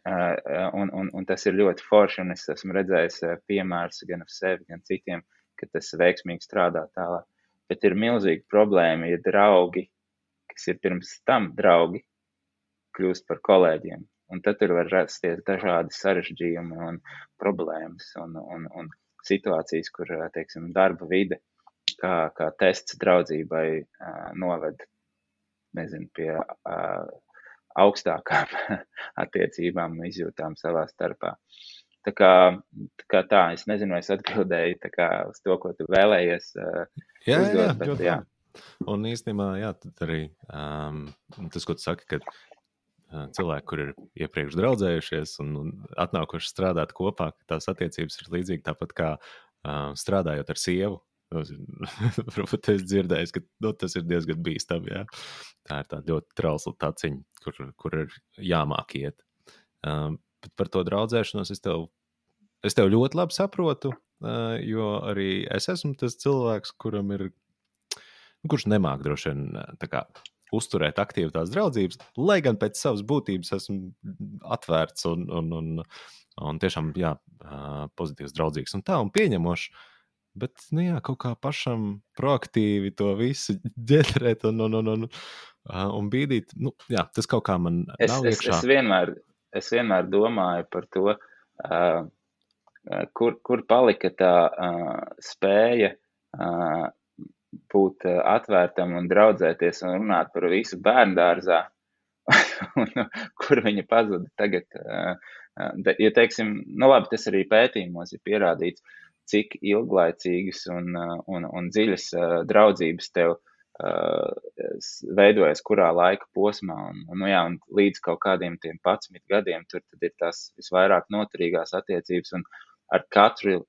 un, un, un tas ir ļoti forši, un es esmu redzējis piemērus gan ar sevi, gan citiem, ka tas veiksmīgi strādā tālāk bet ir milzīga problēma, ja draugi, kas ir pirms tam draugi, kļūst par kolēģiem. Un tad tur var rasties dažādi sarežģījumi un problēmas un, un, un situācijas, kur, teiksim, darba vide, kā, kā tests draudzībai noved, nezinu, pie augstākām attiecībām un izjūtām savā starpā. Tā kā, tā kā tā, es nezinu, es atbildēju kā, uz to, ko tu vēlējies. Jā, uzdot, jā, bet, jā. Un īstenībā, jā, arī um, tas, ko tu saki, ka cilvēki, kur ir iepriekš draudzējušies un, un atnākuši strādāt kopā, ka tās attiecības ir līdzīgas tāpat kā uh, strādājot ar sievu. Varbūt es dzirdēju, ka nu, tas ir diezgan bīstami. Jā. Tā ir tāda ļoti trausla taciņa, kur, kur ir jāmāk iet. Um, bet par to draudzēšanos es tev, es tev ļoti labi saprotu, uh, jo arī es esmu tas cilvēks, kuram ir, kurš nemāk droši vien uzturēt aktīvi tās draudzības, lai gan pēc savas būtības esmu atvērts un, un, un, un tiešām jā, pozitīvs, draudzīgs un tā un pieņemošs. Bet, nu jā, kaut kā pašam proaktīvi to visu ģenerēt un, un, un, un, un bīdīt, nu, jā, tas kaut kā man es, nav es, iekšā. Es vienmēr, es vienmēr domāju par to, uh, kur, kur palika tā uh, spēja uh, būt atvērtam un draudzēties un runāt par visu bērnu dārzā, kur viņa pazuda tagad. Ja teiksim, nu labi, tas arī pētījumos ir pierādīts, cik ilglaicīgas un, un, un dziļas draudzības tev veidojas kurā laika posmā. Un, nu jā, un līdz kaut kādiem tiem 11 gadiem tur ir tās visvairāk noturīgās attiecības, un ar katru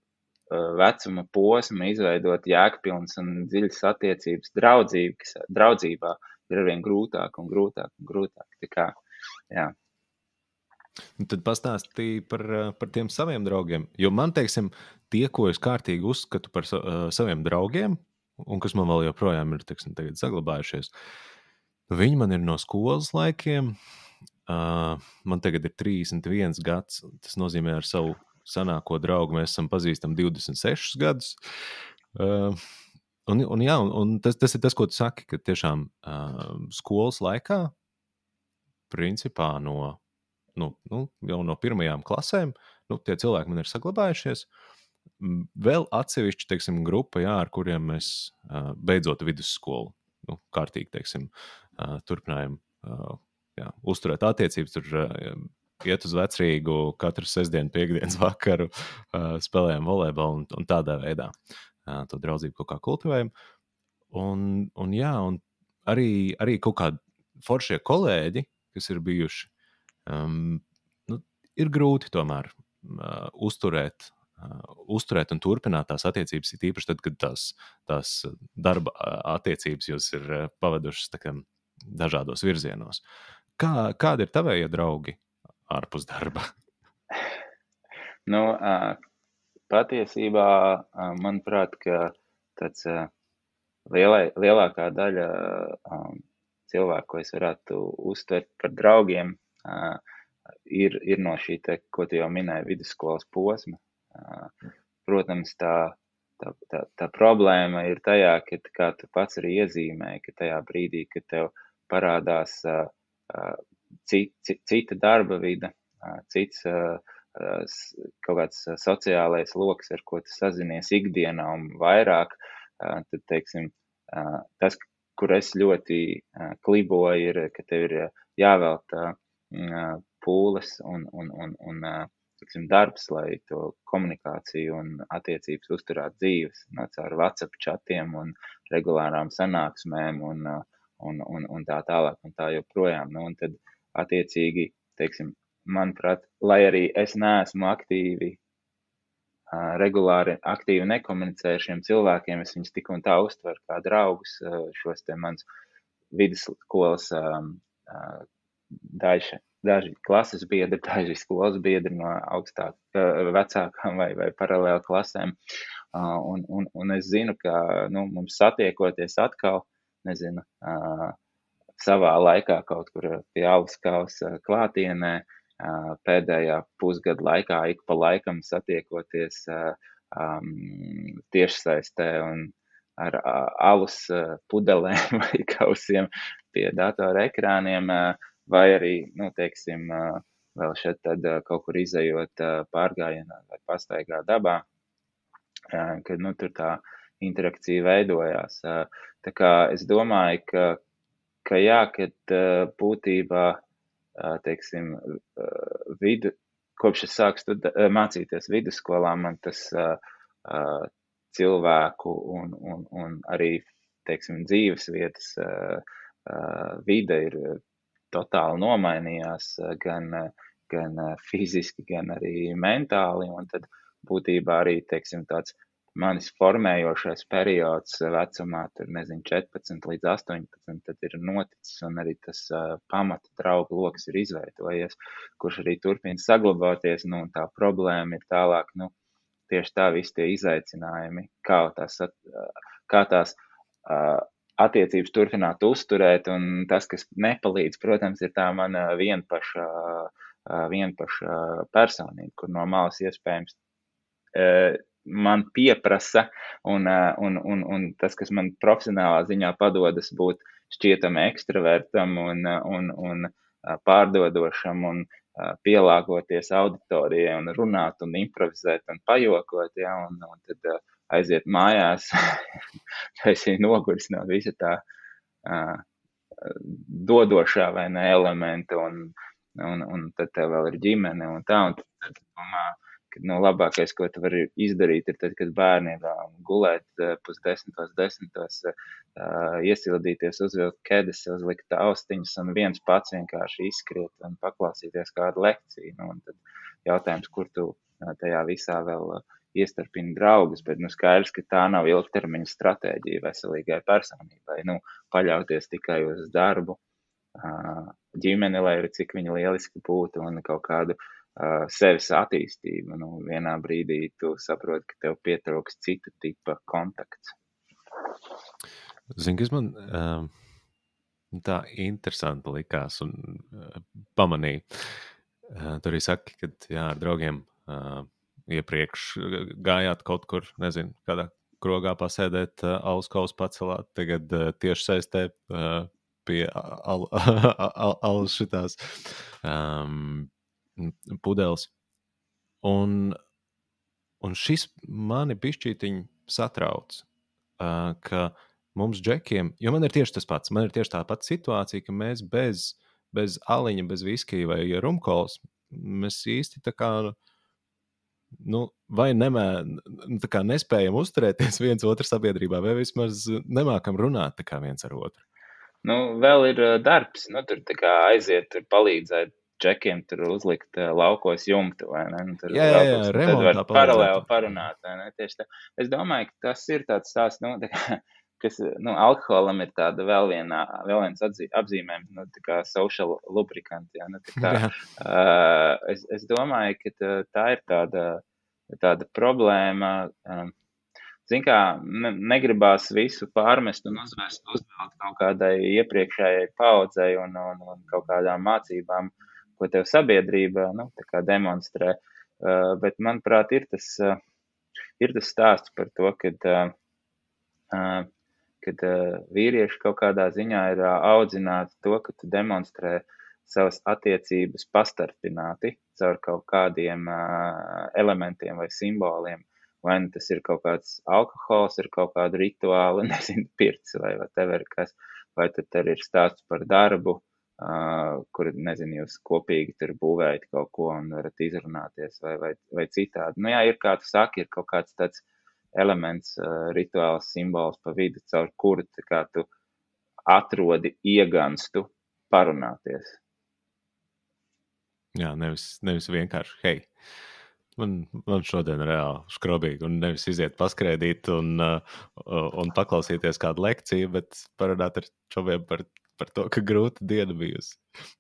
vecuma posmu izveidot jēgpilnas un dziļas attiecības draudzīgas, draudzībā ir arvien grūtāk un grūtāk un grūtāk. Tā kā, jā. Un tad pastāstīja par, par tiem saviem draugiem. Jo man, teiksim, tie, ko es kārtīgi uzskatu par uh, saviem draugiem, un kas man vēl joprojām ir teiksim, saglabājušies, viņi man ir no skolas laikiem. Uh, man tagad ir 31 gads. Tas nozīmē, ar savu senāko draugu mēs esam pazīstami 26 gadus. Uh, un, un, jā, un, un tas, tas ir tas, ko tu saki, ka tiešām uh, skolas laikā, principā no, nu, nu, jau no pirmajām klasēm, nu, tie cilvēki man ir saglabājušies. Vēl atsevišķi teiksim, grupa, jā, ar kuriem mēs uh, beidzot vidusskolu nu, kārtīgi teiksim, uh, turpinājām uh, jā, uzturēt attiecības. Tur uh, iet uz vecrīgu katru sestdienu, piekdienas vakaru, uh, spēlējam volejbolu un, un tādā veidā uh, to draudzību kaut kā kultivējam. Un, un, jā, un arī, arī kaut kādi foršie kolēģi, kas ir bijuši, um, nu, ir grūti tomēr uh, uzturēt. Uh, uzturēt un turpināt tās attiecības, ir īpaši tad, kad tās, tās darba attiecības jūs ir pavadušas kā, dažādos virzienos. Kā, kādi ir tavējie draugi? Ārpus darba? nu, patiesībā, manuprāt, tāds lielai, lielākā daļa cilvēku, ko es varētu uztvert par draugiem, ir, ir no šī, te, ko tu jau minēji, vidusskolas posma. Protams, tā, tā, tā, tā problēma ir tajā, ka, kā tu pats arī iezīmēji, ka tajā brīdī, kad tev parādās cita darba vide, cits kaut kāds sociālais lokus, ar ko tu sazinies ikdienā un vairāk, tad, teiksim, tas, kur es ļoti kliboju, ir, ka tev ir jāvelta pūles un, un, un, un tiksim, darbs, lai to komunikāciju un attiecības uzturētu dzīves, caur WhatsApp chatiem un regulārām sanāksmēm un, un, un, un tā tālāk un tā joprojām. Nu, un tad, attiecīgi, teiksim, manuprāt, lai arī es neesmu aktīvi, regulāri aktīvi nekomunicēju ar šiem cilvēkiem, es viņus tik un tā uztveru kā draugus, šos te mans vidusskolas daži, daži klases biedri, daži skolas biedri no augstāk, vecākām vai, vai paralēli klasēm. Un, un, un es zinu, ka nu, mums satiekoties atkal, nezinu, savā laikā kaut kur pie alus kausa klātienē, pēdējā pusgada laikā ik pa laikam satiekoties um, tiešsaistē un ar alus pudelēm vai kausiem pie datora ekrāniem, vai arī, nu, teiksim, vēl šeit tad kaut kur izējot pārgājienā vai pastaigā dabā, kad, nu, tur tā interakcija veidojās. Tā kā es domāju, ka ka jā, kad būtībā, teiksim, vidu, kopš es sāku stud, mācīties vidusskolā, man tas cilvēku un, un, un arī, teiksim, dzīves vietas vide ir totāli nomainījās gan, gan fiziski, gan arī mentāli. Un tad būtībā arī teiksim, tāds manis formējošais periods vecumā, tur nezinu, 14 līdz 18, tad ir noticis, un arī tas uh, pamata draugu lokus ir izveidojies, kurš arī turpina saglabāties. Nu, tā problēma ir tālāk, nu, tieši tā, visi tie izaicinājumi, kā tās, kā tās uh, attiecības turpināt uzturēt, un tas, kas nepalīdz, protams, ir tā mana vienpaša, uh, vienpaša personība, kur no malas iespējams man pieprasa, un, un, un, un tas, kas man profesionālā ziņā padodas būt šķietam ekstravertam un, un, un pārdodošam un pielāgoties auditorijai un runāt un improvizēt un pajokot, ja, un, un tad aiziet mājās, esi noguris no visa tā uh, dodošā vai ne elementa, un, un, un tad tev vēl ir ģimene un tā, un tad, tad domā, nu, labākais, ko tu vari izdarīt, ir tad, kad bērni ir gulēt pusdesmitos, desmitos, uh, iesildīties, uzvilkt ķēdes, uzlikt austiņas un viens pats vienkārši izskriet un paklausīties kādu lekciju. Nu, tad jautājums, kur tu tajā visā vēl iestarpina draugus, bet nu, skaidrs, ka tā nav ilgtermiņa stratēģija veselīgai personībai. Nu, paļauties tikai uz darbu, ģimeni, lai arī cik viņa lieliski būtu, un kaut kādu uh, sevis attīstību. Nu, vienā brīdī tu saproti, ka tev pietrūks cita tipa kontakts. Zini, kas man uh, tā interesanti likās un uh, pamanīja. Uh, tur arī saka, ka jā, ar draugiem uh, iepriekš gājāt kaut kur, nezinu, kādā krogā pasēdēt, uh, alus kausu pacelāt, tagad uh, tieši saistē uh, pie al, al, al, al šitās um, pudeles. Un, un šis mani pišķītiņi satrauc, ka mums džekiem, jo man ir tieši tas pats, man ir tieši tā pati situācija, ka mēs bez, bez aliņa, bez viskija vai rumkolas, mēs īsti tā kā, nu, vai nemē, kā nespējam uzturēties viens otru sabiedrībā, vai vismaz nemākam runāt viens ar otru. Nu, vēl ir darbs, nu, tur aiziet, tur palīdzēt džekiem tur uzlikt uh, laukos jumtu, vai ne? Nu, tur jā, jā, jā, tad var paralēli parunāt, vai ne? Tieši tā. Es domāju, ka tas ir tāds stāsts, nu, tā kā, kas, nu, alkoholam ir tāda vēl viena, vēl viens atzī, apzīmējums, nu, tā kā social lubricant, jā, nu, tā kā, jā. Uh, es, es domāju, ka tā, tā ir tāda, tāda problēma, um, Zin kā, ne, negribās visu pārmest un uzvest, uzvelt kaut kādai iepriekšējai paudzei un, un, un kaut kādām mācībām, uh, ko tev sabiedrība nu, demonstrē. Uh, bet, manuprāt, ir tas, uh, ir tas stāsts par to, kad, uh, kad vīrieši kaut kādā ziņā ir audzināti to, ka tu demonstrē savas attiecības pastarpināti caur kaut kādiem elementiem vai simboliem. Vai nu tas ir kaut kāds alkohols, ir kaut kāda rituāla, nezinu, pirts vai whatever, kas, vai tad ir stāsts par darbu, uh, Uh, kur, nezinu, jūs kopīgi tur būvējat kaut ko un varat izrunāties vai, vai, vai citādi. Nu, jā, ir, kā tu saki, ir kaut kāds tāds elements, uh, rituāls, simbols pa vidu, caur kuru tu atrodi ieganstu parunāties. Jā, nevis, nevis vienkārši, hei, man, man šodien ir reāli skrobīgi, un nevis iziet paskrēdīt un, uh, un paklausīties kādu lekciju, bet parunāt ar čoviem par par to, ka grūta diena bijusi.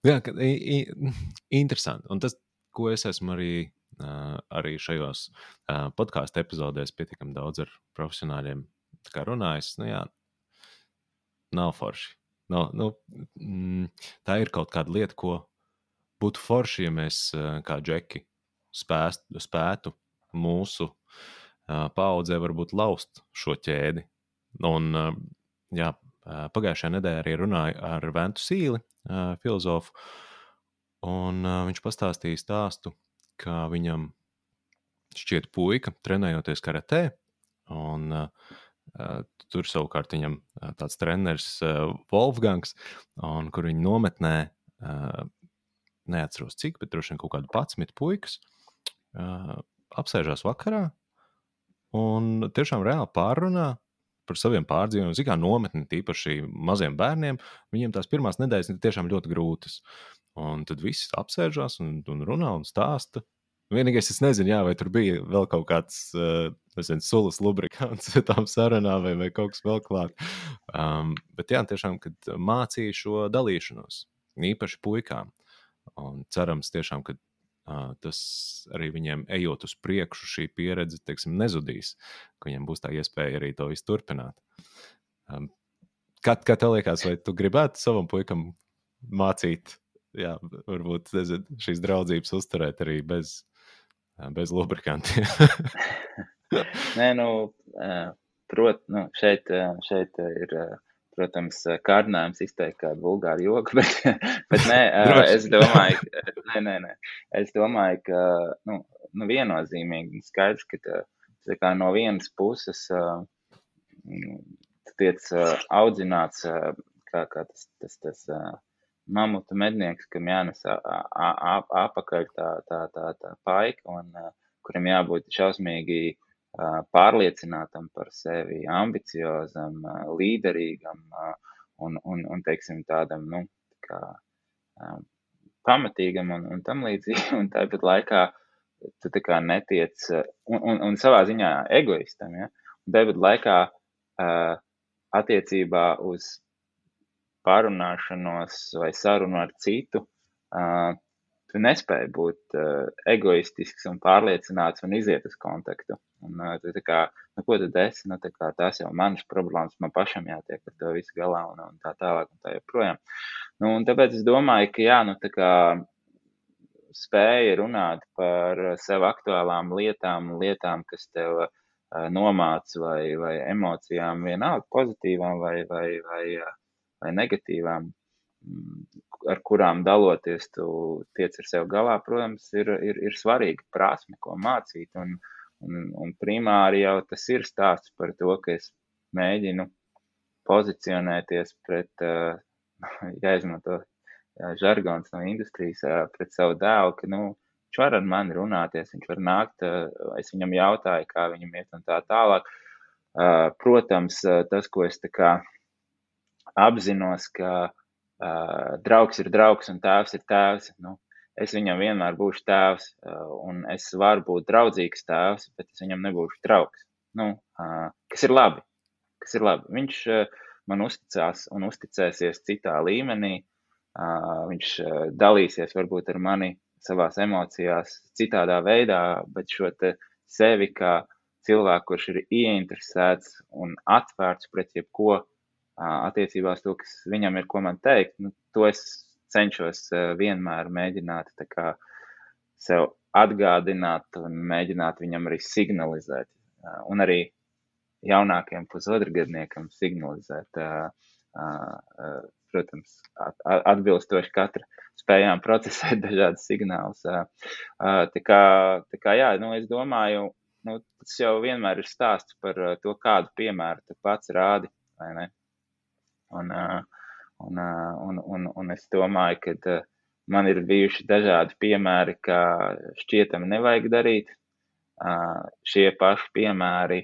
Jā, ka, i, i, interesanti. Un tas, ko es esmu arī, uh, arī šajos uh, podkāstu epizodēs pietiekami daudz ar profesionāļiem runājis, nu jā, nav forši. Nav, nu, mm, tā ir kaut kāda lieta, ko būtu forši, ja mēs uh, kā džeki spēst, spētu mūsu uh, paudzē varbūt laust šo ķēdi. Un, uh, jā, Pagājušajā nedēļā arī runāju ar Ventu Sīli, filozofu, un viņš pastāstīja stāstu, ka viņam šķiet puika trenējoties karatē, un tur savukārt viņam tāds treneris Wolfgangs, un kur viņa nometnē, neatceros cik, bet droši vien kaut kādu patsmit puikas, apsēžās vakarā un tiešām reāli pārunā par saviem pārdzīvojumiem. Ziniet, kā nometni, tīpaši maziem bērniem, viņiem tās pirmās nedēļas ir tiešām ļoti grūtas. Un tad viss apsēžās un, un runā un stāsta. Vienīgais, es nezinu, jā, vai tur bija vēl kaut kāds uh, nezinu, sulas lubrikants tām sarunām, vai, vai kaut kas vēl klāt. Um, bet jā, tiešām, kad mācīja šo dalīšanos, īpaši puikām. Un cerams, tiešām, ka tas arī viņiem ejot uz priekšu, šī pieredze teiksim, nezudīs, viņiem būs tā iespēja arī to visu turpināt. Kā, kā tev liekas, vai tu gribētu savam puikam mācīt, jā, varbūt nezinu, šīs draudzības uzturēt arī bez bez lubrikantiem. Nē, nu, prot, nu, šeit, šeit ir, protams, kārdinājums izteikt kādu vulgāru joku, bet, bet nē, es domāju, nē, nē, nē, es domāju, ka, nu, nu viennozīmīgi skaidrs, ka tā kā no vienas puses tiec audzināts, kā, kā tas, tas, tas mamuta mednieks, kam jānes apakaļ tā, tā, tā, tā paika un kuram jābūt šausmīgi pārliecinātam par sevi, ambiciozam, līderīgam un, un, un teiksim, tādam, nu, kā, pamatīgam un, un tam līdzīgi. Un tāpat laikā tu tā kā netiec, un, un, un savā ziņā egoistam, ja? Un tāpat laikā attiecībā uz pārunāšanos vai sarunu ar citu, uh, tu nespēji būt uh, egoistisks un pārliecināts un iziet uz kontaktu. Un, uh, tu, kā, nu, ko tad es? Nu, kā, tās jau manas problēmas, man pašam jātiek ar to visu galā un, un tā tālāk un tā joprojām. Nu, un tāpēc es domāju, ka jā, nu, tā kā spēja runāt par sev aktuālām lietām, lietām, kas tev uh, nomāca vai, vai emocijām, vienalga pozitīvām vai, vai, vai vai negatīvām, mm, ar kurām daloties, tu tiec ar sevi galā, protams, ir, ir, ir svarīga prasme, ko mācīt. Un, un, un primāri jau tas ir stāsts par to, ka es mēģinu pozicionēties pret, jāizmanto žargons no industrijas, pret savu dēlu, ka, nu, viņš var ar mani runāties, viņš var nākt, es viņam jautāju, kā viņam iet un tā tālāk. Protams, tas, ko es tā kā apzinos, ka uh, draugs ir draugs un tēvs ir tēvs. Nu, es viņam vienmēr būšu tēvs, uh, un es varu būt draudzīgs tēvs, bet es viņam nebūšu draugs. Nu, uh, kas ir labi? Kas ir labi? Viņš uh, man uzticās un uzticēsies citā līmenī. Uh, viņš uh, dalīsies varbūt ar mani savās emocijās citādā veidā, bet šo sevi kā cilvēku, kurš ir ieinteresēts un atvērts pret jebko, attiecībās to, kas viņam ir, ko man teikt, nu, to es cenšos vienmēr mēģināt kā, sev atgādināt un mēģināt viņam arī signalizēt. Un arī jaunākiem pusotrgadniekam signalizēt, protams, atbilstoši katra spējām procesēt dažādas signālus. Tā kā, tā kā jā, nu, es domāju, nu, tas jau vienmēr ir stāsts par to, kādu piemēru tu pats rādi, vai ne? Un, un, un, un, un es domāju, ka man ir bijuši dažādi piemēri, kā šķietami nevajag darīt. Šie paši piemēri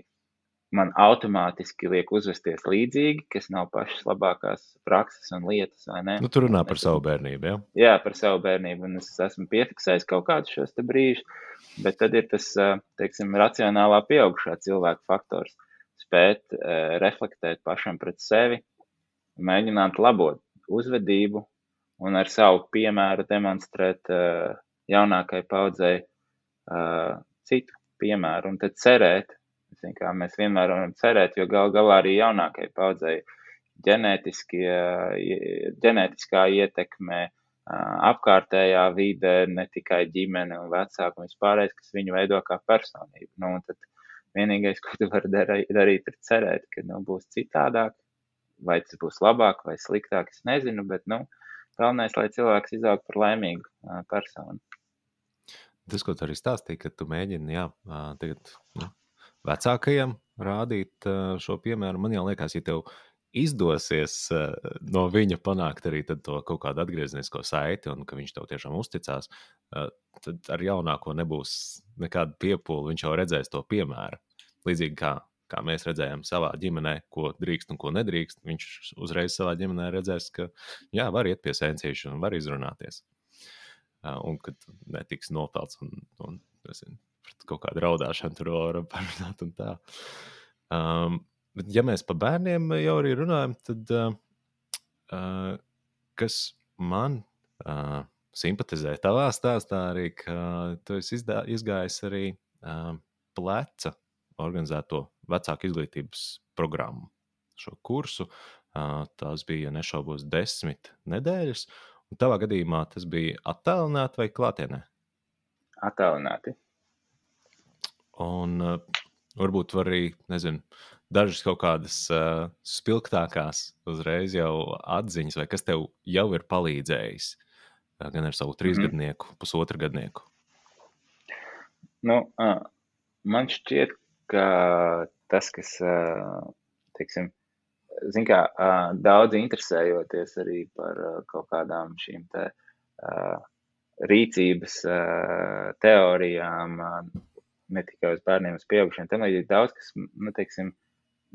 man automātiski liek uzvesties līdzīgi, kas nav pašas labākās prakses un lietas. Nu, tur runā par savu bērnību. Ja? Jā, par savu bērnību. Un es esmu piefiksējis kaut kādus šos brīžus, bet tad ir tas, teiksim, racionālā pieaugušā cilvēka faktors. Spēt reflektēt pašam pret sevi, mēģināt labot uzvedību un ar savu piemēru demonstrēt uh, jaunākai paudzei uh, citu piemēru un tad cerēt, kā mēs vienmēr varam cerēt, jo gal galā arī jaunākai paudzei ģenētiskā ietekme, uh, apkārtējā vide, ne tikai ģimene un vecāki un vispārējais, kas viņu veido kā personību. Nu, tad vienīgais, ko tu vari darīt ir cerēt, ka nu, būs citādāk, vai tas būs labāk vai sliktāk, es nezinu, bet nu, galvenais, lai cilvēks izaug par laimīgu personu. Tas, ko tu arī stāstīji, ka tu mēģini jā, tagad nu, vecākajiem rādīt šo piemēru, man liekas, ja tev izdosies no viņa panākt arī to kaut kādu atgrieznisko saiti, un ka viņš tev tiešām uzticās, tad ar jaunāko nebūs nekāda piepūle. Viņš jau redzēs to piemēru. Līdzīgi kā kā mēs redzējām savā ģimenē, ko drīkst un ko nedrīkst, viņš uzreiz savā ģimenē redzēs, ka jā, var iet pie sēncīša un var izrunāties. Un kad netiks nopelts un, un nezinu, kaut kāda raudāšana tur var parunāt un tā. Um, bet, ja mēs par bērniem jau arī runājam, tad uh, kas man uh, simpatizē tavā stāstā arī, ka tu esi izdā, izgājis arī uh, pleca organizēto vecāku izglītības programmu. Šo kursu tās bija, ja nešaubos, desmit nedēļas. Un tavā gadījumā tas bija attēlināti vai klātienē? Attēlināti. Un varbūt var arī, nezinu, dažas kaut kādas uh, spilgtākās uzreiz jau atziņas, vai kas tev jau ir palīdzējis gan ar savu trīsgadnieku, mm. pusotru gadnieku? Nu, uh, man šķiet, ka tas, kas, teiksim, zin kā, daudz interesējoties arī par kaut kādām šīm te rīcības teorijām, ne tikai uz bērniem, uz pieaugušiem, tam līdzīgi daudz, kas, nu, teiksim,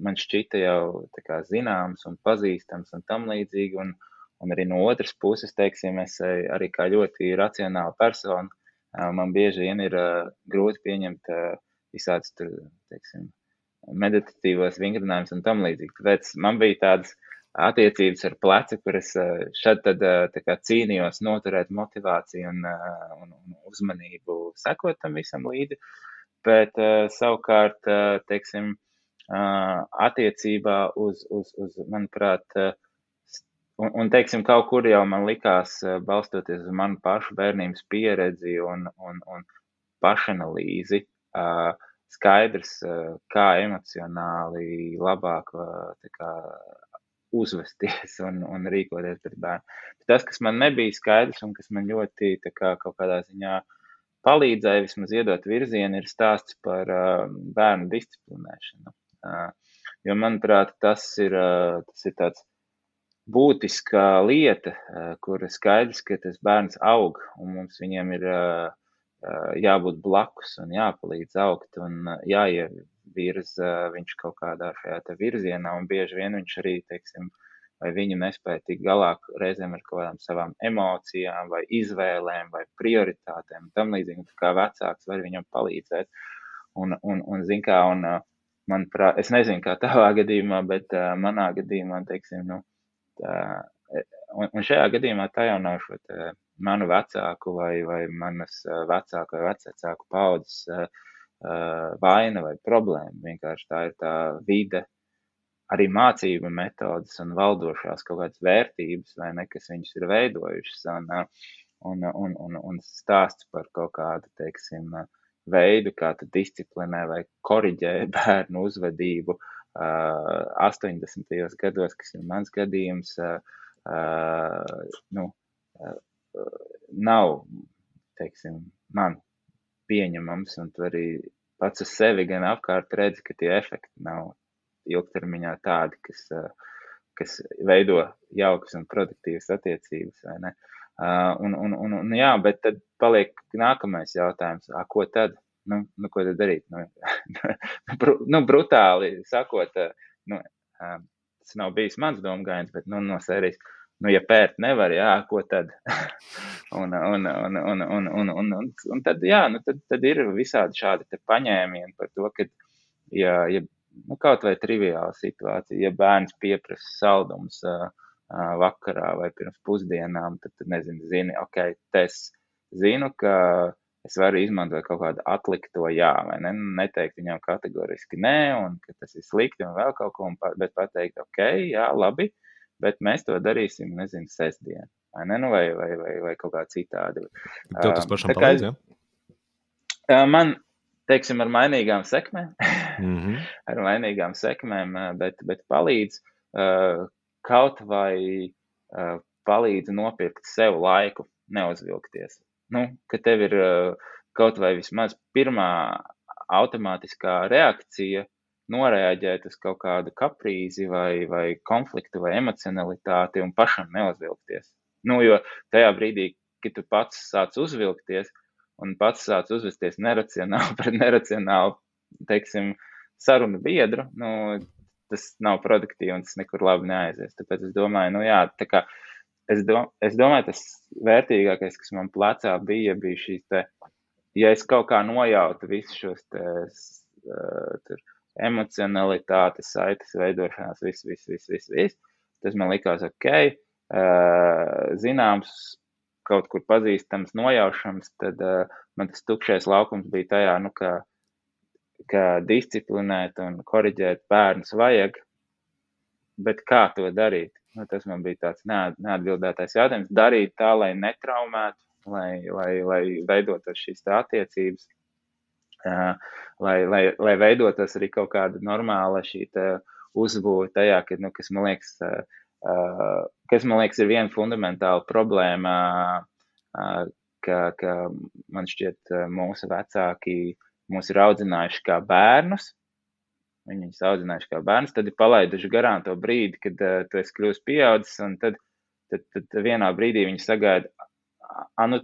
man šķita jau tā kā zināms un pazīstams un tam līdzīgi, un, Un arī no otras puses, teiksim, es arī kā ļoti racionāla persona, man bieži vien ir grūti pieņemt uh, visādus, tur, teiksim, meditatīvos vingrinājumus un tam līdzīgi. Tāpēc man bija tādas attiecības ar pleci, kur es uh, šad tad kā, cīnījos noturēt motivāciju un, un, un uzmanību sekot tam visam līdzi. Bet savukārt, teiksim, attiecībā uz, uz, uz manuprāt, Un, un, teiksim, kaut kur jau man likās, eh, balstoties uz manu pašu bērnības pieredzi un, un, un pašanalīzi, skaidrs, kā emocionāli labāk kā, uzvesties un, un rīkoties pret bērnu. Tas, kas man nebija skaidrs un kas man ļoti kā, kaut kādā ziņā palīdzēja vismaz iedot virzienu, ir stāsts par bērnu disciplinēšanu. Jo, manuprāt, tas ir, tas ir tāds būtiska lieta, kur skaidrs, ka tas bērns aug un mums viņiem ir jābūt blakus un jāpalīdz augt un jāievirza viņš kaut kādā šajā virzienā un bieži vien viņš arī, teiksim, vai viņu nespēja tik galā reizēm ar kaut kādām savām emocijām vai izvēlēm vai prioritātēm tam līdzīgi, kā vecāks var viņam palīdzēt. Un, un, un zin kā, un, manuprāt, es nezinu, kā tavā gadījumā, bet uh, manā gadījumā, teiksim, nu, E, un, un šajā gadījumā tā jau nav šo manu vecāku vai, vai manas vecāku vai vecāku paudzes vaina vai problēma. Vienkārši tā ir tā vide, arī mācību metodas un valdošās kaut kādas vērtības, vai ne, kas viņus ir veidojušas. Un, un, un, un, un stāsts par kaut kādu, teiksim, veidu, kā tu disciplinē vai koriģē bērnu uzvedību, uh, 80. gados, kas ir mans gadījums, nu, nav, teiksim, man pieņemams, un tu arī pats uz sevi gan apkārt redzi, ka tie efekti nav ilgtermiņā tādi, kas, kas veido jaukas un produktīvas attiecības, vai ne? Un, un, un, un jā, bet tad paliek nākamais jautājums, a, ko tad? nu, nu, ko tad darīt? Nu, nu, brutāli sakot, nu, tas nav bijis mans domgājiens, bet nu, no sērijas, nu, ja pērt nevar, jā, ko tad? un, un, un, un, un, un, un, un, un tad, jā, nu, tad, tad ir visādi šādi paņēmieni par to, ka, ja, ja nu, kaut vai triviāla situācija, ja bērns pieprasa saldumus uh, uh, vakarā vai pirms pusdienām, tad, tad nezinu, zini, ok, es zinu, ka es varu izmantot kaut kādu atlikto jā, vai ne? Nu, neteikt viņam kategoriski nē, un ka tas ir slikti un vēl kaut ko, bet pateikt, ok, jā, labi, bet mēs to darīsim, nezinu, sestdien, vai ne? Nu, vai, vai, vai, vai kaut kā citādi. Tev tas pašam palīdz, ja? Man, teiksim, ar mainīgām sekmēm, mm -hmm. ar mainīgām sekmēm, bet, bet palīdz kaut vai palīdz nopirkt sev laiku, neuzvilkties nu, ka tev ir kaut vai vismaz pirmā automātiskā reakcija noreaģēt uz kaut kādu kaprīzi vai, vai konfliktu vai emocionalitāti un pašam neuzvilkties. Nu, jo tajā brīdī, kad tu pats sāc uzvilkties un pats sāc uzvesties neracionāli pret neracionālu, teiksim, sarunu biedru, nu, tas nav produktīvi un tas nekur labi neaizies. Tāpēc es domāju, nu jā, tā kā es, dom es domāju, tas vērtīgākais, kas man plecā bija, bija šīs te, ja es kaut kā nojautu visus šos te, uh, tur, emocionalitātes, saites veidošanās, viss, viss, viss, viss, viss. Tas man likās ok, uh, zināms, kaut kur pazīstams, nojaušams, tad uh, man tas tukšais laukums bija tajā, nu, ka, ka disciplinēt un koriģēt bērnus vajag, bet kā to darīt? Nu, tas man bija tāds neatbildētais jautājums. Darīt tā, lai netraumētu, lai, lai, lai veidotos šīs attiecības, lai, lai, lai veidotos arī kaut kāda normāla šī uzbūve tajā, ka, nu, kas man liekas, kas man liekas ir viena fundamentāla problēma, ka, ka man šķiet mūsu vecāki mūs ir audzinājuši kā bērnus. Viņi viņus audzinājuši kā bērnus, tad ir palaiduši garām to brīdi, kad uh, tu esi kļuvis pieaudzis, un tad, tad, tad vienā brīdī viņi sagaida, nu,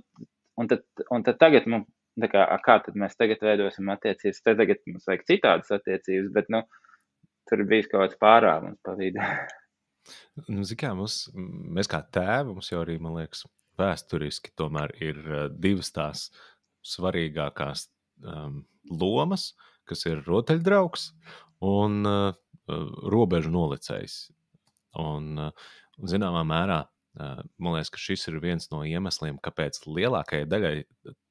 un, tad, un tad tagad mums, kā, kā tad mēs tagad veidosim attiecības, tad tagad mums vajag citādas attiecības, bet, nu, tur bijis kaut kāds pārāvums pa vidu. Nu, kā, mums, mēs kā tēvi, mums jau arī, man liekas, vēsturiski tomēr ir uh, divas tās svarīgākās um, lomas, kas ir rotaļdraugs un uh, robežu nolicējs. Un, uh, zināmā mērā, man liekas, ka šis ir viens no iemesliem, kāpēc lielākajai daļai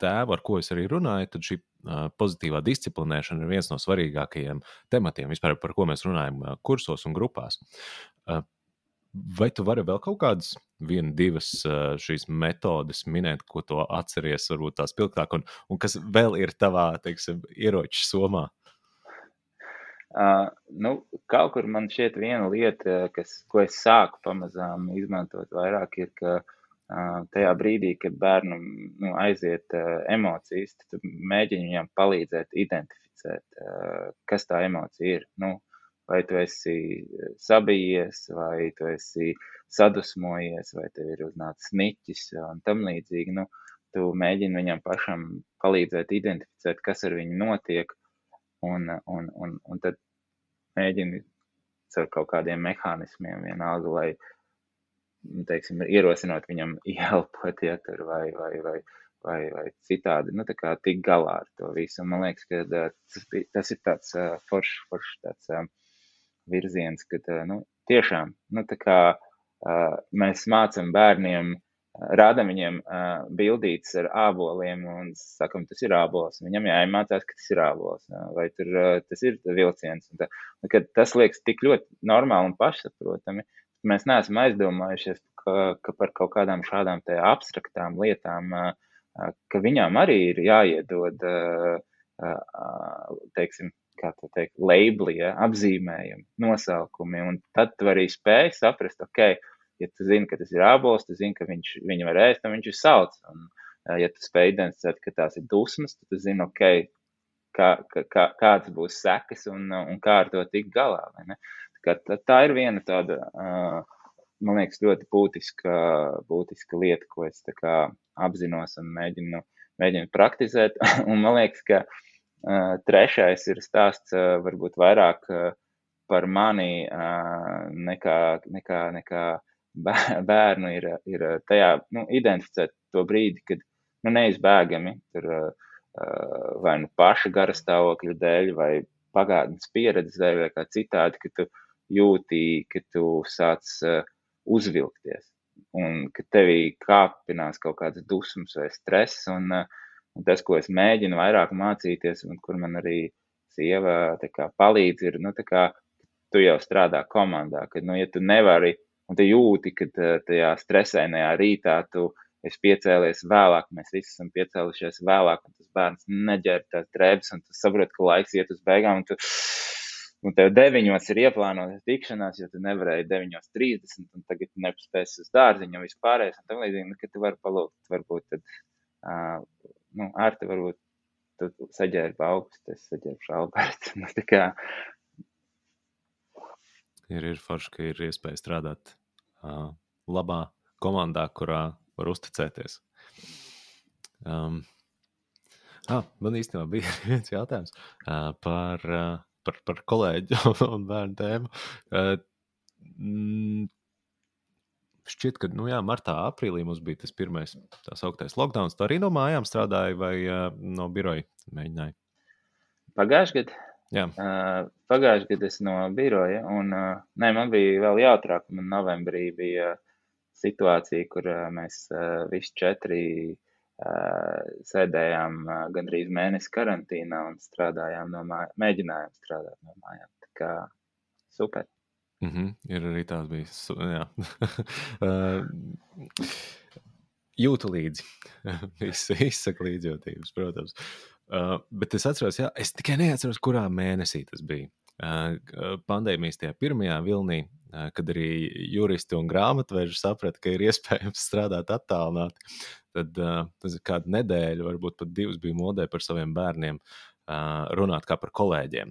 tēvu, ar ko es arī runāju, tad šī uh, pozitīvā disciplinēšana ir viens no svarīgākajiem tematiem, vispār par ko mēs runājam uh, kursos un grupās. Vai tu vari vēl kaut kādas, viena, divas šīs metodes minēt, ko tu atceries, varbūt tās spilgtāk, un, un kas vēl ir tavā, teiksim, ieroču somā? Uh, nu, kaut kur man šķiet viena lieta, kas, ko es sāku pamazām izmantot vairāk, ir, ka uh, tajā brīdī, kad bērnam nu, aiziet uh, emocijas, tad mēģini viņam palīdzēt identificēt, uh, kas tā emocija ir. Nu, vai tu esi sabijies, vai tu esi sadusmojies, vai tev ir uznācis niķis un tam līdzīgi. Nu, tu mēģini viņam pašam palīdzēt identificēt, kas ar viņu notiek, un, un, un, un tad mēģini ar kaut kādiem mehānismiem vienalga, lai, nu, teiksim, ierosinot viņam ielpot, ja tur vai, vai, vai, vai, vai citādi, nu, tā kā tik galā ar to visu. Un man liekas, ka tas, tas ir tāds uh, foršs, foršs tāds uh, virziens, ka nu, tiešām nu, kā, uh, mēs mācām bērniem, uh, rādām viņiem uh, bildītas ar āboliem un sakam, tas ir ābols. Viņam jāiemācās, ka tas ir ābols vai tur, uh, tas ir vilciens. Un tā, un, nu, tas liekas tik ļoti normāli un pašsaprotami. Mēs neesam aizdomājušies, ka, ka par kaut kādām šādām abstraktām lietām, uh, ka viņām arī ir jāiedod, teiksim, kā to teikt, labeli, ja, apzīmējumi, nosaukumi. Un tad tu arī spēj saprast, ok, ja tu zini, ka tas ir ābols, tu zini, ka viņš, viņu var ēst, un viņš ir salds. Un, ja tu spēj identificēt, ka tās ir dusmas, tad tu zini, ok, kā, kā, kādas būs sekas un, un kā ar to tikt galā. Tā, tā, ir viena tāda, man liekas, ļoti būtiska, būtiska lieta, ko es apzinos un mēģinu, mēģinu praktizēt. un man liekas, ka Trešais ir stāsts varbūt vairāk par mani nekā, nekā, nekā bērnu ir, ir tajā, nu, identificēt to brīdi, kad, nu, neizbēgami tur vai nu paša gara stāvokļa dēļ vai pagātnes pieredzes dēļ vai kā citādi, ka tu jūti, ka tu sāc uzvilkties. Un ka tevī kāpinās kaut kādas dusmas vai stress un Un tas, ko es mēģinu vairāk mācīties, un kur man arī sieva kā, palīdz, ir, nu, kā, tu jau strādā komandā, kad, nu, ja tu nevari, un tu jūti, ka tajā stresainajā rītā tu esi piecēlies vēlāk, mēs visi esam piecēlušies vēlāk, un tas bērns neģēr tās drēbes, un tu saproti, ka laiks iet uz beigām, un tu, un tev deviņos ir ieplānota tikšanās, jo tu nevarēji 9.30, un tagad nepaspēsi uz dārziņu un vispārējais, un tam līdzīgi, nu, ka tu vari palūgt, varbūt tad, uh, nu, ārti varbūt tu saģērbi augstu, es saģērbu Alberts. Nu, tā kā ir, ir forši, ka ir iespēja strādāt uh, labā komandā, kurā var uzticēties. Um, ah, man īstenībā bija viens jautājums uh, par, uh, par, par kolēģi un bērnu tēmu. Uh, mm, šķiet, ka nu, jā, martā, aprīlī mums bija tas pirmais tā sauktais lockdown. Tu arī no mājām strādāji vai uh, no biroja mēģināji? Pagājušajā gadā. Uh, Pagājušajā gadā es no biroja, un uh, nē, man bija vēl jāutrāk. Man novembrī bija situācija, kur uh, mēs uh, visi četri uh, sēdējām uh, gandrīz mēnesi karantīnā un strādājām no mājām, mēģinājām strādāt no mājām. Tā kā super. Mm -hmm. Ir arī tāds bijis. Jā. uh, jūtu līdzi. Izsaka līdzjūtības, protams. Uh, bet es atceros, jā, es tikai neatceros, kurā mēnesī tas bija. Uh, pandēmijas tajā pirmajā vilnī, uh, kad arī juristi un grāmatveži saprata, ka ir iespējams strādāt attālināti. Tad uh, kāda nedēļa, varbūt pat divas bija modē par saviem bērniem runāt kā par kolēģiem.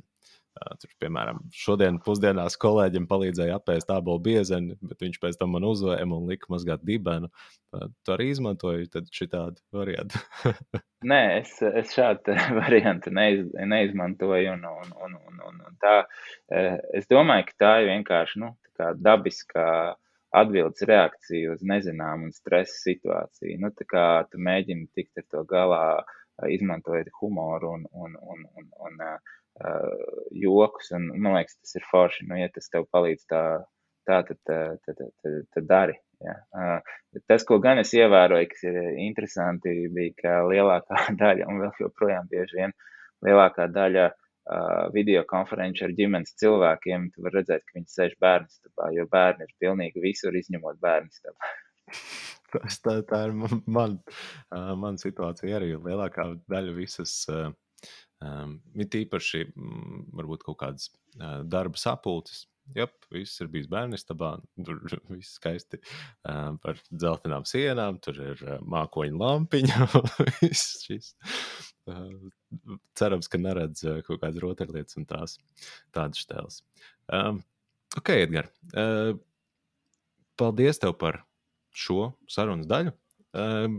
Tur, piemēram, šodien pusdienās kolēģim palīdzēja apēst abolu biezeni, bet viņš pēc tam man uzvēja un lika mazgāt dibenu. Tu arī izmantoji šādu variantu. Nē, es, es šādu variantu neiz, neizmantoju. Un, un, un, un, un, un tā, es domāju, ka tā ir vienkārši nu, tā dabiska atbildes reakcija uz nezināmu un stresa situāciju. Nu, tā kā tu mēģini tikt ar to galā, izmantojot humoru un, un, un, un, un uh, jokus. Un, man liekas, tas ir forši. Nu, ja tas tev palīdz tā, tā tad, tad, tad, tad, tad dari. Ja. Tas, ko gan es ievēroju, kas ir interesanti, bija, ka lielākā daļa, un vēl joprojām bieži vien lielākā daļa video konferenču ar ģimenes cilvēkiem, tu vari redzēt, ka viņi sēž bērnu stabā, jo bērni ir pilnīgi visur izņemot bērnu. Tas tā, tā ir man, man, man situācija arī. Lielākā daļa visas uh, Um, it īpaši mm, varbūt kaut kādas uh, darba sapulces. Jā, viss ir bijis bērnistabā. Tur viss skaisti uh, par dzeltenām sienām, tur ir uh, mākoņa lampiņa. šis, uh, cerams, ka neredz uh, kaut kādas rotaļlietas un tās tādas stēles. Um, ok, Edgars. Uh, paldies tev par šo sarunas daļu. Uh,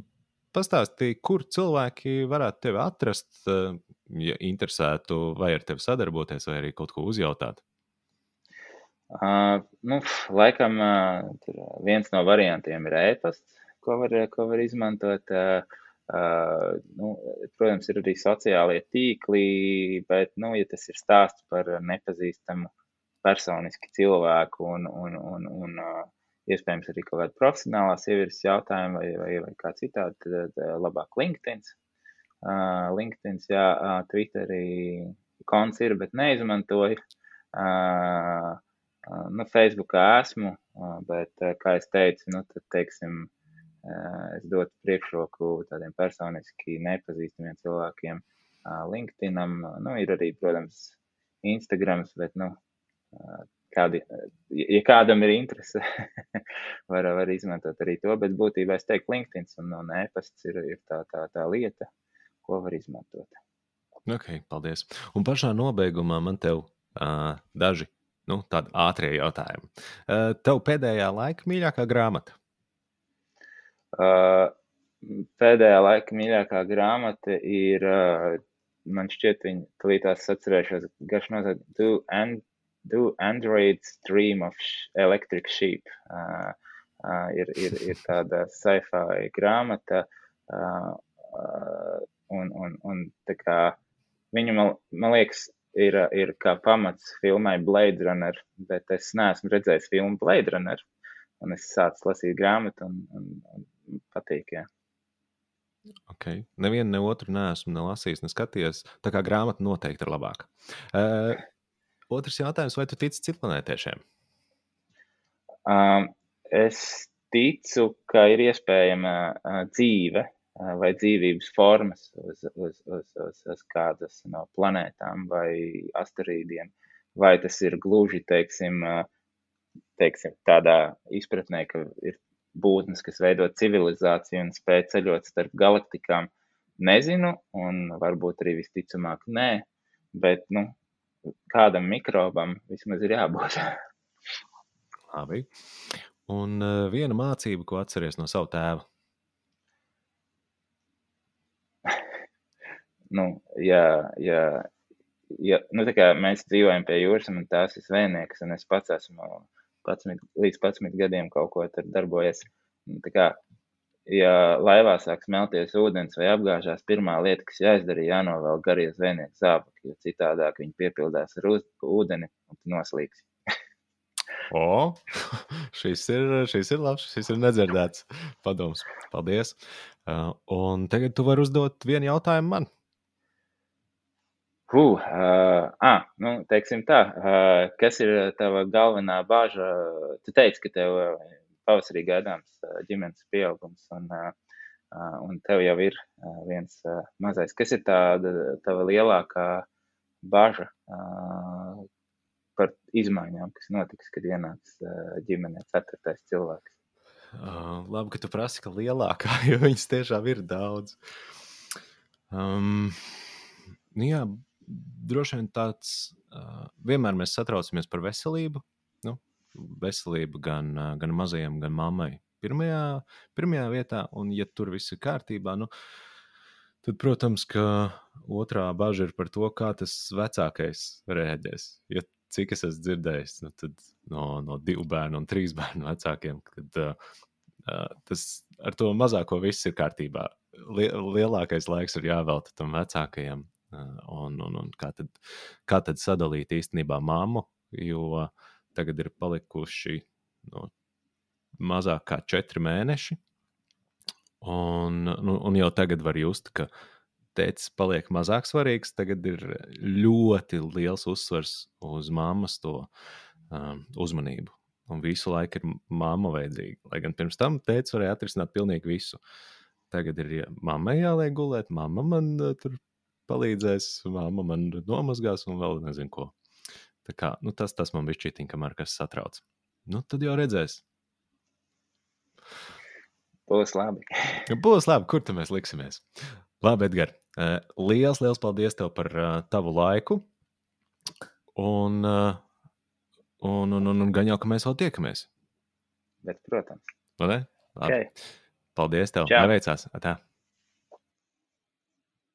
pastāstīja, kur cilvēki varētu tevi atrast, uh, ja interesētu, vai ar tevi sadarboties, vai arī kaut ko uzjautāt? Uh, nu, laikam uh, viens no variantiem ir ēpasts, ko var, ko var izmantot. Uh, uh, nu, protams, ir arī sociālie tīkli, bet, nu, ja tas ir stāsts par nepazīstamu personiski cilvēku un, un, un, un uh, iespējams arī kaut kāda profesionālā sievietes jautājuma vai, vai, vai kā citādi, tad, tad labāk LinkedIn. Uh, LinkedIn, jā, uh, Twitterī konts ir, bet neizmantoju. Uh, uh, nu, Facebookā esmu, uh, bet, uh, kā es teicu, nu, tad, teiksim, uh, es dotu priekšroku tādiem personiski nepazīstamiem cilvēkiem. Uh, LinkedInam, nu, ir arī, protams, Instagrams, bet, nu, uh, kādi, ja kādam ir interese, var, var izmantot arī to, bet būtībā es teiktu, LinkedIn un, un e-pasts ir, ir tā, tā, tā lieta, ko var izmantot. Ok, paldies. Un pašā nobeigumā man te uh, daži nu, tādi ātrie jautājumi. Uh, tev pēdējā laika mīļākā grāmata? Uh, pēdējā laika mīļākā grāmata ir, uh, man šķiet, viņa tulītās atcerēšos, garš nosaukt, Do, and, Do Androids Dream of Electric Sheep. Uh, uh, ir, ir, ir tāda sci-fi grāmata. Uh, uh, Un, un, un kā viņa, man, man liekas, ir, ir kā pamats filmai Blade Runner, bet es neesmu redzējis filmu Blade Runner. Un es sācu lasīt grāmatu un, un, un patīk. Jā. Ok. Nevienu ne otru neesmu ne lasījis, ne skatījies. Tā kā grāmata noteikti ir labāka. Uh, otrs jautājums, vai tu tici citplanētiešiem? Um, es ticu, ka ir iespējama uh, dzīve vai dzīvības formas uz, uz, uz, uz, uz kādas no planētām vai asteroīdiem. Vai tas ir gluži, teiksim, teiksim, tādā izpratnē, ka ir būtnes, kas veido civilizāciju un spēj ceļot starp galaktikām, nezinu, un varbūt arī visticamāk nē, bet, nu, kādam mikrobam vismaz ir jābūt. Labi. Un viena mācība, ko atceries no sava tēva? Nu, ja, ja, ja, nu, mēs dzīvojam pie jūras, un tās ir zvejnieks, un es pats esmu 11, līdz 11 gadiem kaut ko tur darbojies. Kā, ja laivā sāk smelties ūdens vai apgāžās, pirmā lieta, kas jāizdara, ir jānovelk garie zvejnieki zābaki, jo citādāk viņi piepildās ar ūdeni un noslīgs. O, šis ir, šis ir labs, šis ir nedzirdēts padoms. Paldies. Uh, un tagad tu vari uzdot vienu jautājumu man. Huh, uh, ah, nu, teiksim tā, uh, kas ir tava galvenā bāža? Tu teici, ka tev pavasarī gaidāms uh, ģimenes pieaugums, un, uh, uh, un tev jau ir uh, viens uh, mazais. Kas ir tāda tava lielākā bāža uh, par izmaiņām, kas notiks, kad ienāks uh, ģimenē ceturtais cilvēks? Uh, labi, ka tu prasi, ka lielākā, jo viņas tiešām ir daudz. Um, nu jā, droši vien tāds, vienmēr mēs satraucamies par veselību. Nu, veselība gan, gan mazajam, gan mammai. Pirmajā, pirmajā vietā, un ja tur viss ir kārtībā, nu, tad, protams, ka otrā bažas ir par to, kā tas vecākais rēģēs. Ja cik es esmu dzirdējis, nu, no, no divu bērnu un trīs bērnu vecākiem, tad uh, tas ar to mazāko viss ir kārtībā. Lielākais laiks ir jāvelta tam vecākajam, un, un, un kā, tad, kā tad sadalīt īstenībā mammu, jo tagad ir palikuši no, mazāk kā četri mēneši. Un, nu, un jau tagad var just, ka tēvs paliek mazāk svarīgs. Tagad ir ļoti liels uzsvars uz mammas to um, uzmanību. Un visu laiku ir mamma vajadzīga. Lai gan pirms tam tēvs varēja atrisināt pilnīgi visu. Tagad ir ja mammai jāliek gulēt, mamma man uh, tur palīdzēs, māma man nomazgās un vēl nezinu ko. Tā kā, nu, tas, tas man bija šķiet, kamēr kas satrauc. Nu, tad jau redzēs. Būs labi. Būs labi, kur tad mēs liksimies. Labi, Edgars. Eh, liels, liels paldies tev par tavu laiku. Un, un, un, un, un gan jau, ka mēs vēl tiekamies. Bet, protams. Vai ne? Labi. Okay. Paldies tev. Neveicās. Tā.